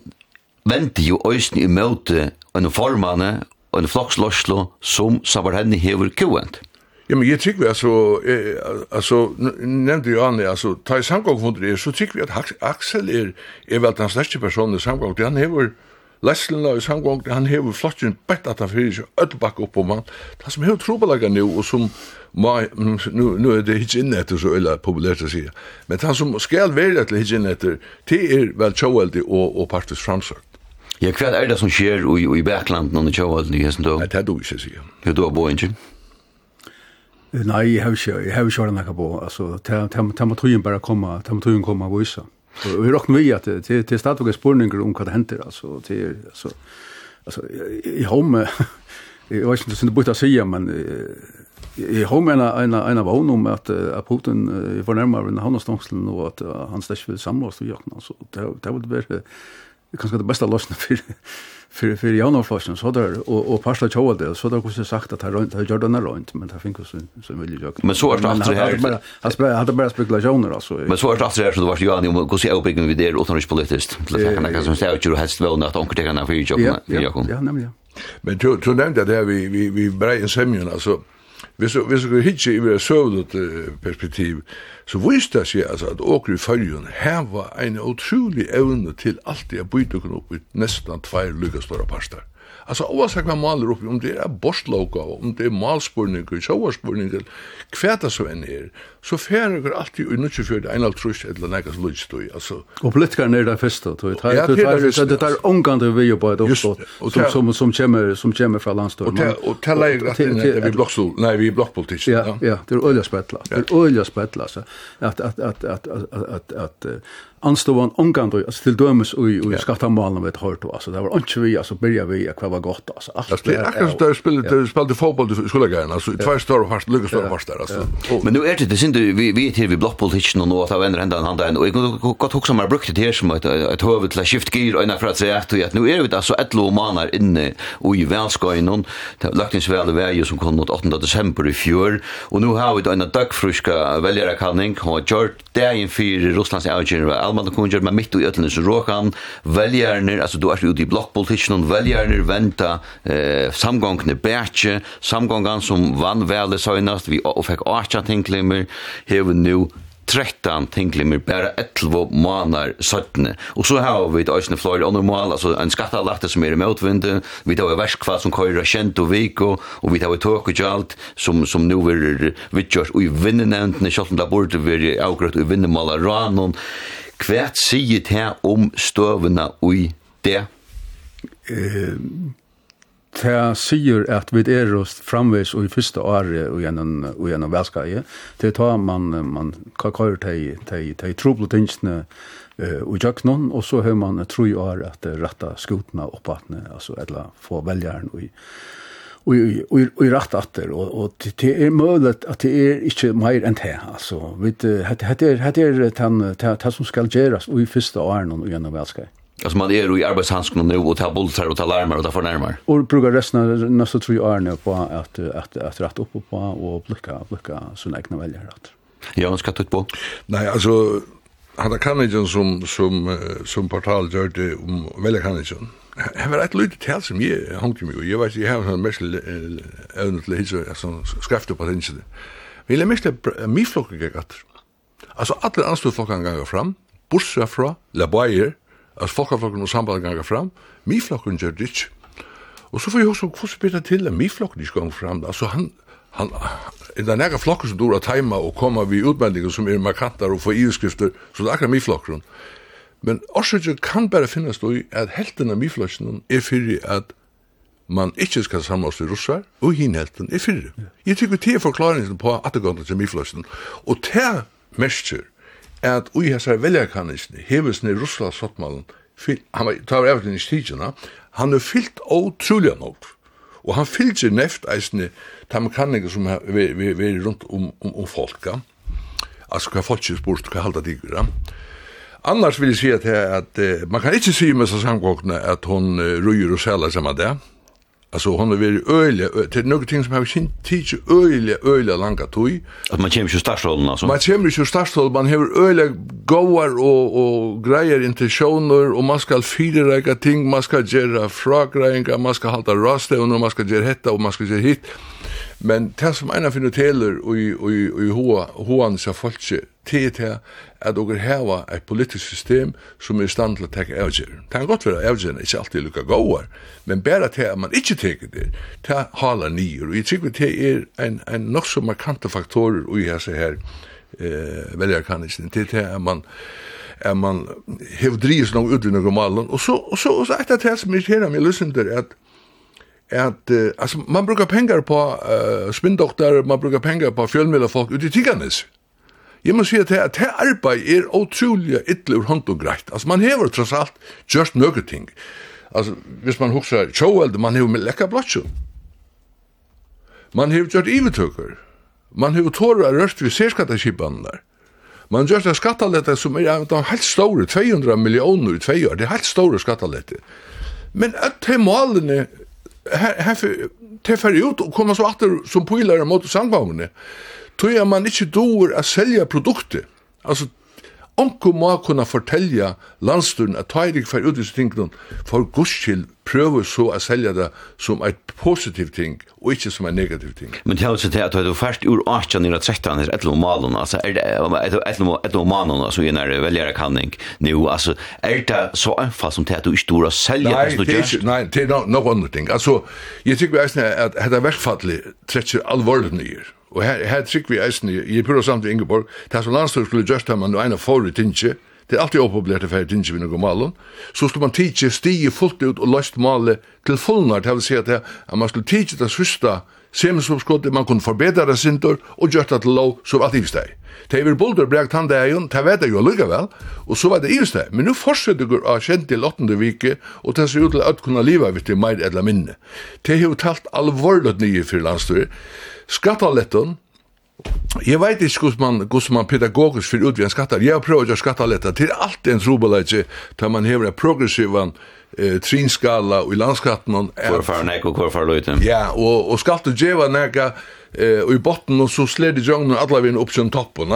venter jo øyne i møte en formane og en floksloslo som sabar henne hever kjøent. Ja, men jeg tykker vi, altså, eh, altså nevnte jo Anne, altså, ta i samgångfundet er, så tykker vi at Axel er, er vel den største personen i samgang, han hever, eh, Leslin Løys, han gong, han hever flotjen bett at han fyrir seg öll öllbakk upp om han. Det som hever trobelaga nu, og som ma, nu, nu er det hitt inn etter, så øyla populært å sige, men han som skal være til hitt inn etter, det er vel tjóeldig og, og partisk framsøkt. Ja, hva er det som skjer i, i Berglanden og tjóeldig i hessen da? Nei, det er du ikke sige. Ja, du har bo ikke? Nei, jeg har ikke, jeg har ikke vært nekka på, altså, det må tøyen bare komme, det må tøyen komme og vise. Ja. Och hur rockar vi att till till och spurningar om vad det händer alltså till alltså alltså i home jag vet inte synd butta säga men i home en en en av honom att att Putin i förnärmar den handelstångslen och att han stäsch vill samlas och göra så det det blir kanske det bästa lösningen för för för jag när så där och och pasta chowa där så där kunde sagt att han har gjort den runt men det finns så så vill jag. Men så är det alltså här. Han spelar hade bara spekulationer alltså. Men så är det alltså här så det var ju han om hur ser uppbyggnaden vid det utan att politiskt. Det kan kanske som säger att du helst väl att onkel kan för jag. Ja, ja nämligen. Men du du nämnde det vi vi vi bra i semjun alltså Hvis vi skal hitje i mer søvnet perspektiv, så viste det seg altså at åker i følgen heva en utrolig evne til alltid å byte opp i nesten tvær lykkeståre parster. Altså, oavsett hva maler oppi, om det er borstloka, om det er malspurninger, sjåarspurninger, kveta så enn her, så færer dere alltid i nukkje fyrir det enalt trus, eller nekka som lutsi tui, altså. Og politikerne er det festa, tui, det er omgande vi jo på som, som, som kommer fra landstøy. Og och jeg rett inn etter vi blokkstol, nei, vi blokkpolitik. Ja, ja, det er olja spettla, det er øyla spettla, at, at, at, at, at, at, at, at, anstående omgående, alltså till dömes och i skattamalen vet hört då alltså det var inte vi alltså börja vi att var gott alltså allt det är akkurat där spelade du spelade fotboll du skulle gärna alltså två stora fast Lucas var fast där alltså. Men nu är det det synd vi vi här vi blockpolitiken och något av ändra ändan handen och jag gott också man brukt det här som ett ett huvud till skift gear och för att säga att nu är det alltså ett lov manar inne och i välskojen lagt in sväl väg som kom mot 8 december i fjör. Och nu har vi då en dagfriska väljare kanning har gjort det där inför Rysslands avgörande allmanna kunjer med mitt i øtlene så råkan, veljarner, altså du er ute i blokkpolitikken, veljarner venta eh, samgångene bætje, samgångan som vann väl det sönast, vi och fick 18 tinklimmer, hever nu 13 tinklimmer bara 11 månader sötne. Och så har vi ett ösne flöjt under normal, alltså en skattalakte som är i motvinden, vi tar värskva som kajra känt och viko, och vi tar ett tåk och allt som, som nu är vidtjörs och i vinnenämnden, kjallt om det borde vi är avgrött och i vinnemåla ranon, Hvert sier det om støvene ui det? Eh, det sier at vi er oss framveis og i første året og gjennom, og gjennom velskaje. Det tar man, man kan køre til, til, til troblet tingene eh, og jøknen, og så har man tro år at det rette skotene oppvattnet, altså eller få veljeren og i och i rett atter och och det är möjligt att det är inte mer än det altså vet det det det er han det som skal göras och i første åren och genom välska Alltså man är ju i arbetshandsken nu och tar bultar och tar larmar och tar förnärmar. Och brukar resten av nästa tre år nu på att, att, att rätta upp på och blicka, blicka sina egna väljare. Ja, vad ska du på? Nej, alltså han kan inte som, som, som portal gör det om väljarkannidjan. Det var et lyd tal som jeg hongte meg, og jeg vet, jeg har en mest evne til hitse, sånn skrefte på den siden. Men jeg mest min flokk gikk etter. Altså, alle anstod flokken ganger fram, bortsett fra, la baier, altså folkeflokken og sambandet ganger fram, min flokken gjør det ikke. Og så får jeg også hvordan bedre til at min flokken ikke ganger fram. Altså, han, han, i den nære flokker som dår av teima og kommer vi utmeldinger som er markantar og får iverskrifter, så det er akkurat min flokken. Men orsøkje kan bare finnes du i at helten av miflasjonen er fyrir at man ikke skal samlas til russar, og hin helten er fyrir. Jeg tykker det er forklaringen på at det gandar til miflasjonen, og det mersker at ui hessar veljarkanisne, hevesne ni russla sottmalen, han tar av den stigina, han er fyllt ótrúlega trulja og han fyllt neft eisne tamkanninger som er veri rundt om, om, om folka, altså hva folk spurt, hva halda digur. Annars vil jeg si at, at uh, man kan ikke si med seg samkåkene at hun uh, røyer og sæler sammen det. Altså, hun har vært øyelig, til noen ting som har sin tid øyelig, øyelig langa tøy. At man kommer ikke i starstålen, altså? Man kommer ikke i man har øyelig gåar og, og greier intensjoner, og man skal fyrirreika ting, man skal gjøre fragreiinga, man skal halda rastevner, man skal gjøre hetta, og man skal gjøre hitt. Men det som ena finner teler i hoan sa folkje, det til det at dere heva et politisk system som er stand til å tekke avgjøren. Det kan godt være avgjøren ikke alltid lukka gåar, men bare til at man ikke teker det, det hala nyer. Og jeg tykker det er en, en nok så markante faktorer i hese her eh, veljarkanisen, til til at man at man hev drivs noe utvinn og malen, og så, og så, og så, og så, det så, og så, og så, at, uh, altså, man brukar pengar på uh, spindokter, man brukar pengar på fjölmiddelfolk ute i Tiganes. Jeg må sige at det arbeid er utrolig ytlig ur hånd og greit. Altså, man hever tross alt just nøyre ting. Altså, hvis man husker tjåveld, man hever med lekka blottsjå. Man hever gjørt ivetøkker. Man hever tåra røst ved serskattaskipanen der. Man gjør det skattalette som er helt store, 200 millioner i tvei år, det er helt store skattalette. Men at de målene her, her, her, ut og koma så atter som pojlare mot sandvavnene, tog man ikkje doer a selja produktet. Altså, Onko må kunna fortelja landsturen at Tairik fer ut i tingene for gudskild prøver så å selja det som et positivt ting, og ikke som et negativt ting. Men det er også til at du først ur 18 eller 13 er etlom malen, altså er det etlom malen, som i nær veljere kanning nu, altså er det så anfall som til at du ikke tror å selja det som du gjør? Nei, det er noe andre ting. Altså, jeg tykker vi er at dette verkfallet trekker alvorlig nyer. Og her, her trygg vi eisen, i, i Pura samt i Ingeborg, det er som landstøy skulle gjørst her, man av forrige tinsje, det er alltid oppopulært å fære tinsje vi noen malen, så skulle man tidsje stige fullt ut og løst male til fullnart, det vil si at, at man skulle tidsje det sørste semensoppskottet, man kunne forbedre det sintor og gjørst det til lov så som alt steg. Det er bulder brekt han det jo, det vet jeg jo likevel, og så var det i steg. Men nå fortsetter det å kjent til åttende vike, og det ser ut til at kunne livet vitt i meir eller minne. Det har jo talt alvorlig nye for landstøy, Skattaletten, Jeg veit ikke hvordan man, hvordan man pedagogisk fyrir utvian skattar. Jeg har prøvd å skattaletta til alt en trobeleitje da man hever en progressivan eh, trinskala og i landskatten. Hvorfor nek og hvorfor løyten. Ja, og, og skatt og djeva neka eh, og i botten og så sled i djongnen vinn opp som toppen.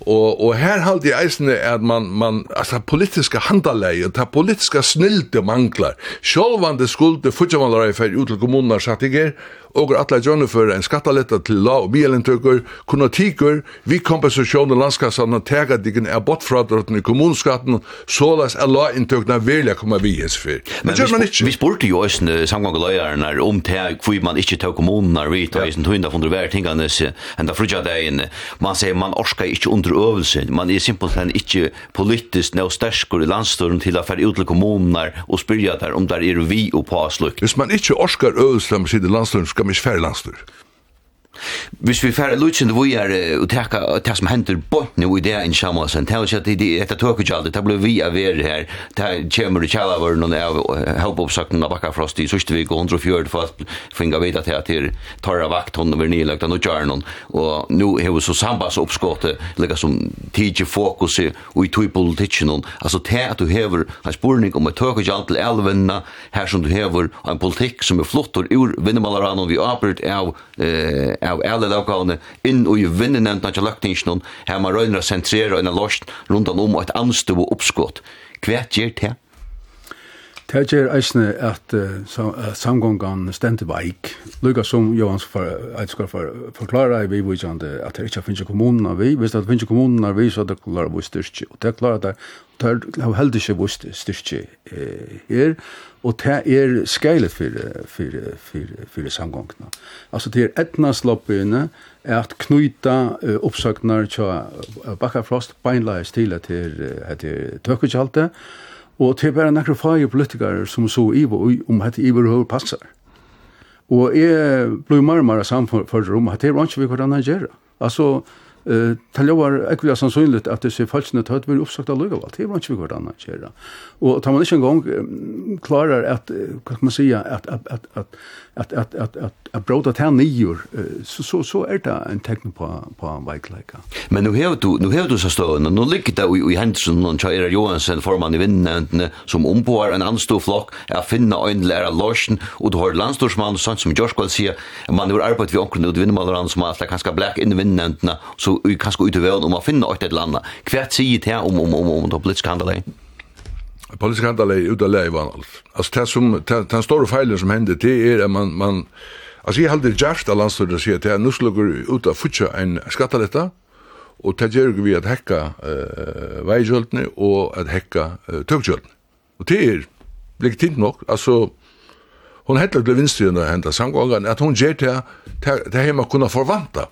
Og, og her halde jeg eisne at man, man altså politiska handaleie, ta politiska snilde manglar. Sjolvande skulde futjamalare fer ut til kommunar sattiger, og atla gjørne for en skattaletta til la og bielentøkker, kunne tiker, vi kompensasjon i landskassan og tega dikken er bortfradrotten i kommunskatten, sålas er la inntøkna velja koma vi hins fyr. Men gjør man ikke. Vi spurte jo eisne samgangaløyaren om teg, hvor man ikke teg kommunar, við tog eisne tøynda fundre vær tinganes, enda frutja degin, man sier man orska ikke under øvelsen. Man er simpelthen ikke politisk noe sterskere i landstøren til å fære ut til kommuner og spyrja der om der er vi og på slukt. Hvis man ikke orsker øvelsen med sitt landstøren, skal man ikke fære landstøren. Hvis vi færre lutsende vi er og teka det som hender bort nu i det enn sjamansen, det er ikke at det er etter tøk tøkutjaldet, det blir vi av er her, det kommer i kjallavaren noen av helpoppsakten av bakka frost i sørste vik og 140 for at finga vita til at det tarra vakt hun over nilagt og kjarn og nu er vi så sambas oppskåte lika som tidsi fokus og i tog politikken altså det at du hever en spurning om et tøk og til elvenna her som du hever en politikk som er flottor ur vinnmalaran og vi apert av av alle lovgavene inn i vinnenevntene til løkningsen, her man røyner å sentrere en løst rundt om et anstå og oppskått. Hva gjør det? Det gjør eisne at uh, samgångan stendte veik. Lukka som Johan for, skal for, forklare, vi vivvitsjande at det ikke finnes kommunen av vi. Hvis det finnes kommunen av vi, så det klarer vi styrke. Og det klarer det, det har heldig ikke vi styrke her og det er skeilet for, for, for, for samgångene. Altså det er etna sloppene er at knyta uh, oppsøkner til bakkafrost beinleis til at det er tøkkekjalte, og det er bare nekker fag politikere som så ivo om at i ivo høy passer. Og jeg ble mer og mer samfunnet for om at det er ikke vi hvordan jeg gjør. Altså, Eh, tal jo var ekvi sannsynligt at sé falskene tøtt vil oppsagt av lukavall. Det var ikke vi hvert annet kjera. Og tar man ikke engang klarar at, hva kan man sige, at, at, at, at at at at at at broda tær niður så så så er ta ein tekn på på ein bike. Men nu hevur du nu hevur du så stående, nu liggur ta í Hansen og Chaira Johansen formann i vinnende som omboar en anstå flokk er finna ein læra Larsen og du har landstorsmann sånn som Joshua sier man har arbeidt vi onkel ut vinnmalar han som er kanskje black in so så kanskje utover om å finna eit landa. anna. Kvært sier um om om om om, om, om, om, politiska handlar ut av läge var allt. Alltså det som den stora feilen som hände det er att man man alltså jag hade just alla landstyrda säger att nu slår ut av futcha en skatteletta og det gör vi at hekka eh vägskyltene og at hekka eh, tågskyltene. Och det är nok, altså, alltså hon hettlar blev vinstryrende og hentet samgången, at hon gjør det til hjemme kunne forvanta.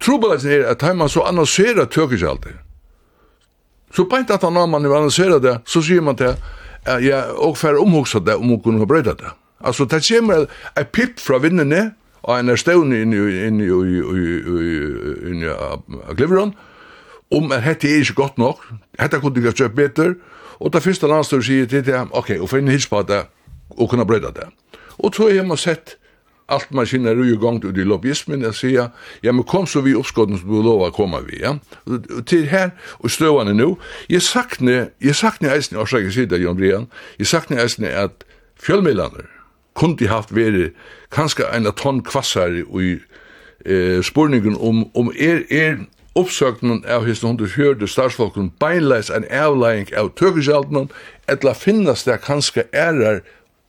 Trobelagen er at man så annonserer tøkkersalter, Så bænt at han når man annonserer det, så sier man til, ja, og fær omhugsa det, om hun kunne brøyda det. Altså, det kommer et pip fra vinnene, og en er stående inn i inn i, inn i, inn i, inn i om at dette er ikke godt nok, dette kunne ikke kjøpt bedre, og det første landstøy sier til det, ok, og finne hils på det, og kunne brøyde det. Og så har man sett, allt maskineri i gang ut i lobbyismen jeg sier, ja men kom så vi uppskotten som du lov å komme vi ja. Til her, og støvane nu jeg saknar jeg saknar eisen och jeg sier det, Jon Brian jag saknar eisen att fjällmedlander kunde haft vært kanskje en ton kvassar i eh spurningen om om er er uppsöknen av his 140 starsfolken beinleis en avlæring av tøkisjaltnen, etla finnast det kanskje ærar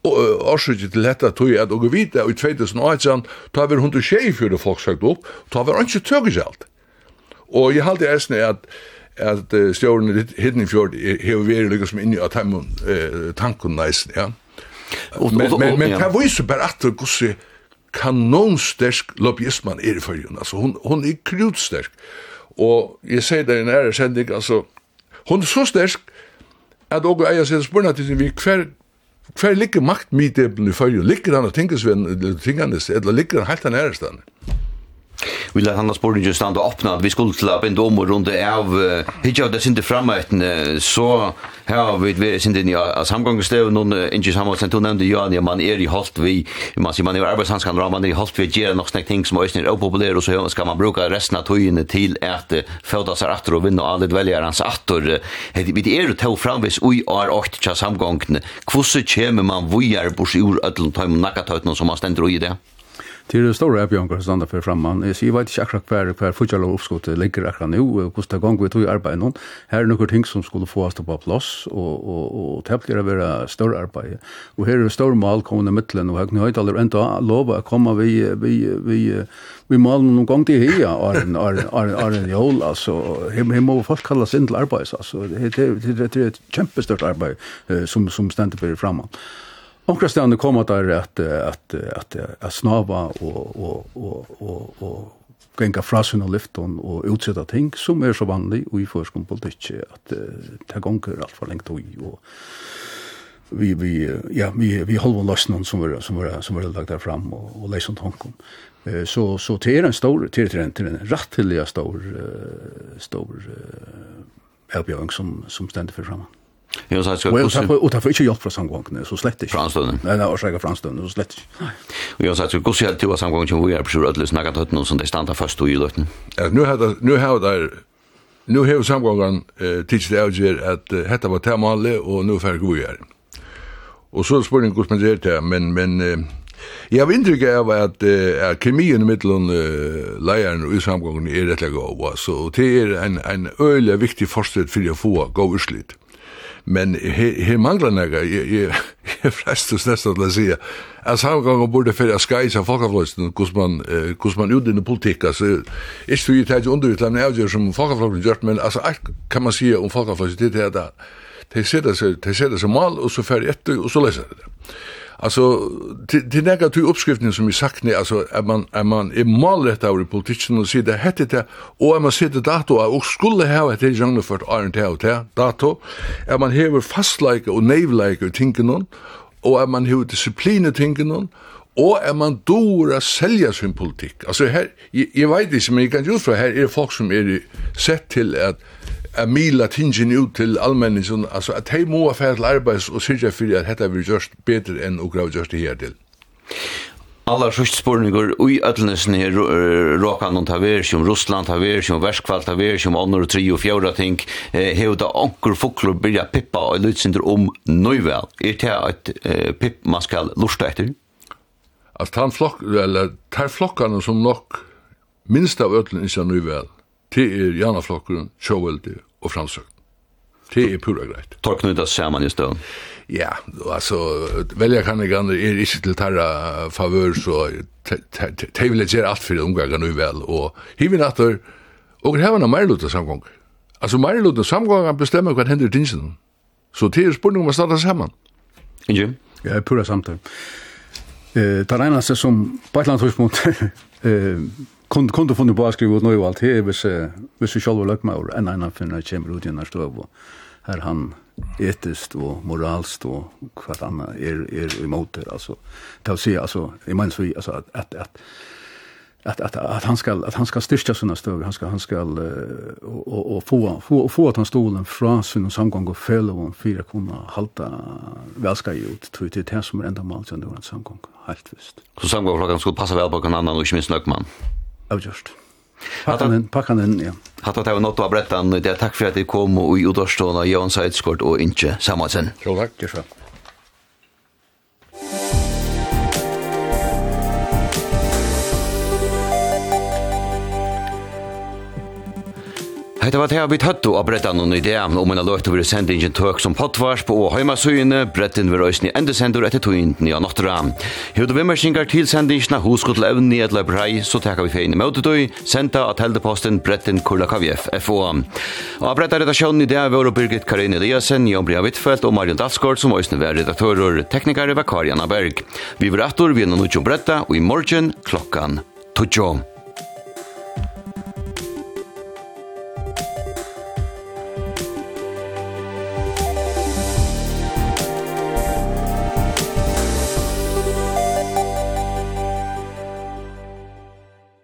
årsøkje til dette tog at og vite i 2018 ta vi 124 folk sagt opp, ta vi ikke tøkesalt. Og jeg halte eisne at at stjórn hidden fjord hevur verið lukka som inni av uh, tankun næs ja. Men men men det viser bare at det kussu kanonstersk lobbyisman er i fyrjun, altså hon hon er krutstersk og jeg sier det i nære sending altså hon er så stersk at og eiga seg spurna til vi hver Hver ligger maktmideblen i fyrju? Ligger han og tingesvenn, tinganis, eller ligger han helt han ærest Vi lät hanna borde just stanna öppna att vi skulle till att binda om och runda av hitcha det inte framåt så här vi vi sind in ja samgångsstäv. Någon inte samma man sent nämnde ju ja man är i halt vi man ser man är arbetshandskan drar man i halt vi ger något snack ting som är opopulärt och så ska man bruka resten av tiden till att föda sig åter och vinna alla väljare hans åter vi är ju till framvis oj är åt chas samgången. Hur så kommer man vi är på sjur ödlon tajm nakatötna som man ständer i det? Til det store ebbjønker som stander for framman. Jeg sier, jeg vet ikke akkurat hver, hver fortsatt av oppskottet ligger akkurat nå, hvordan det gong vi tog i arbeid nå. Her er noen ting som skulle få oss til på plass, og, og, og det blir å være større arbeid. Og her er det store mål kommende midtelen, og jeg har ikke aldri enda lov å komme vi, vi, vi, vi malen noen gang til hia, Arjen, Arjen, Arjen, Arjen Jol, altså. Her her må folk kallas inn til arbeid, altså. Det det, det, det er et kjempestørt arbeid som, som stender for framman. Onkra stedene kom at där att att att att snava och och och och och gänga frasen och lyfton och utsätta ting som är så vanligt och i förskom politik att gonger alt for lengt og, og vi vi ja vi vi håller loss någon som var som var som var lagt där fram och och läser tanken. Eh så så det är en stor till till en till en rätt till stor stor eh som som ständer för framan. Jo, så ska vi. Och ta för inte hjälp från samgången så slett inte. Franstön. Nej, nej, och säga Franstön, så slett inte. Och jag sa att gå så till vad samgången som vi är precis att lyssna att någon som det stannar fast och i luften. Ja, nu har nu har där nu har samgången eh tills det avger att hetta var temale och nu för vi göra. Och så spår den gusmen det där, men men Jag har inte av att at kemien mellom uh, lejaren og samgången er rettelig god, så det är en, en öle viktig forstøtt för att få god utslitt men her, her mangler nægge, jeg, er frestus nesten til å si, at samgangen burde fyrir a skais av folkafløsten, hos man, eh, hos man så politikk, altså, ikke vi tar ikke undervitt, men avgjør som folkafløsten gjør, men altså, alt kan man si om folkafløsten, det er at de setter seg, de setter seg mal, og så fer etter, og så leser det. Alltså till till några till uppskriften som vi sagt ni alltså är man är man är målet av politiken och så det hette det och man sitter dato och skulle ha ett jungle för iron tail där dato är man här fast like och navlike och tänker någon och är man hur disciplin och tänker någon och är man då att sälja sin politik alltså här jag vet inte men jag kan ju för här är folk som är sett till att a mila tingin ut til allmenningen, altså at hei må fære til arbeids og syrja fyrir at hetta vil gjørst betur enn og grav gjørst her til. Alla sørst spurningar ui öllnesni her råkan om taversium, Russland taversium, verskvall taversium, onnur og tri og fjóra ting, hefur da onkur fuklur byrja pippa og lutsindur om nøyvel. Er det at pipp man skal lusta etter? Altså, han flokk, eller tar flokkarna som nok minst av öllnesni nøyvel, Det er Janaflokkeren, Sjåvelde og Fransøk. Det er pura greit. Tar det saman i støvn? Ja, altså, veljarkanningarna er ikke til tarra favør, så de vil gjøre alt for omgangen nu vel, og hivin atter, og her var meirluta samgång. Altså, meirluta samgång, bestemmer hva hender i dinsen. Så det er spurning om å starta saman. Ikke? Ja, pura samtale. Eh, det regner seg som, på et eller annet eh, kun kun du funnu við skriva ut her allt. Här vis vis jag själva luck mer än en finna chamber ut i næstu og her han etist og moralst og vad annat er er emot det altså ta se altså jag menar så altså at at at att att att han ska att han ska styrka sina stöv han ska han ska och och få få få att han stolen från sin samgång och följa om fyra kunna halta välska ut tror det här som ända mål sen då en samgång helt visst så samgång kan skulle passa väl på kan annan och inte minst Nöckman avgjørst. Pakkanen, pakkanen, ja. Hatt at jeg var nått av brettan, det er takk for at jeg kom og i utårstående Jan Seidskort og Inche Samadsen. Jo, takk, det er Hetta var det vi tøttu og brettan og ideen om en løgt over sendingen tøk som pottvars på heimasøyene, bretten vil røysni endesender etter tøynden i anottra. við vimmersingar til sendingina husko til ni at brei, så taka vi fein i møtetøy, senda at heldeposten bretten kurla kvf FO. Og bretta redaksjonen i det var Birgit Karin Eliasen, Jan Bria Wittfeldt og Marion Dalsgaard som òsne var redaktører, teknikare var Karianna Berg. Vi var attor vi er noe bretta og i morgen klokkan 12.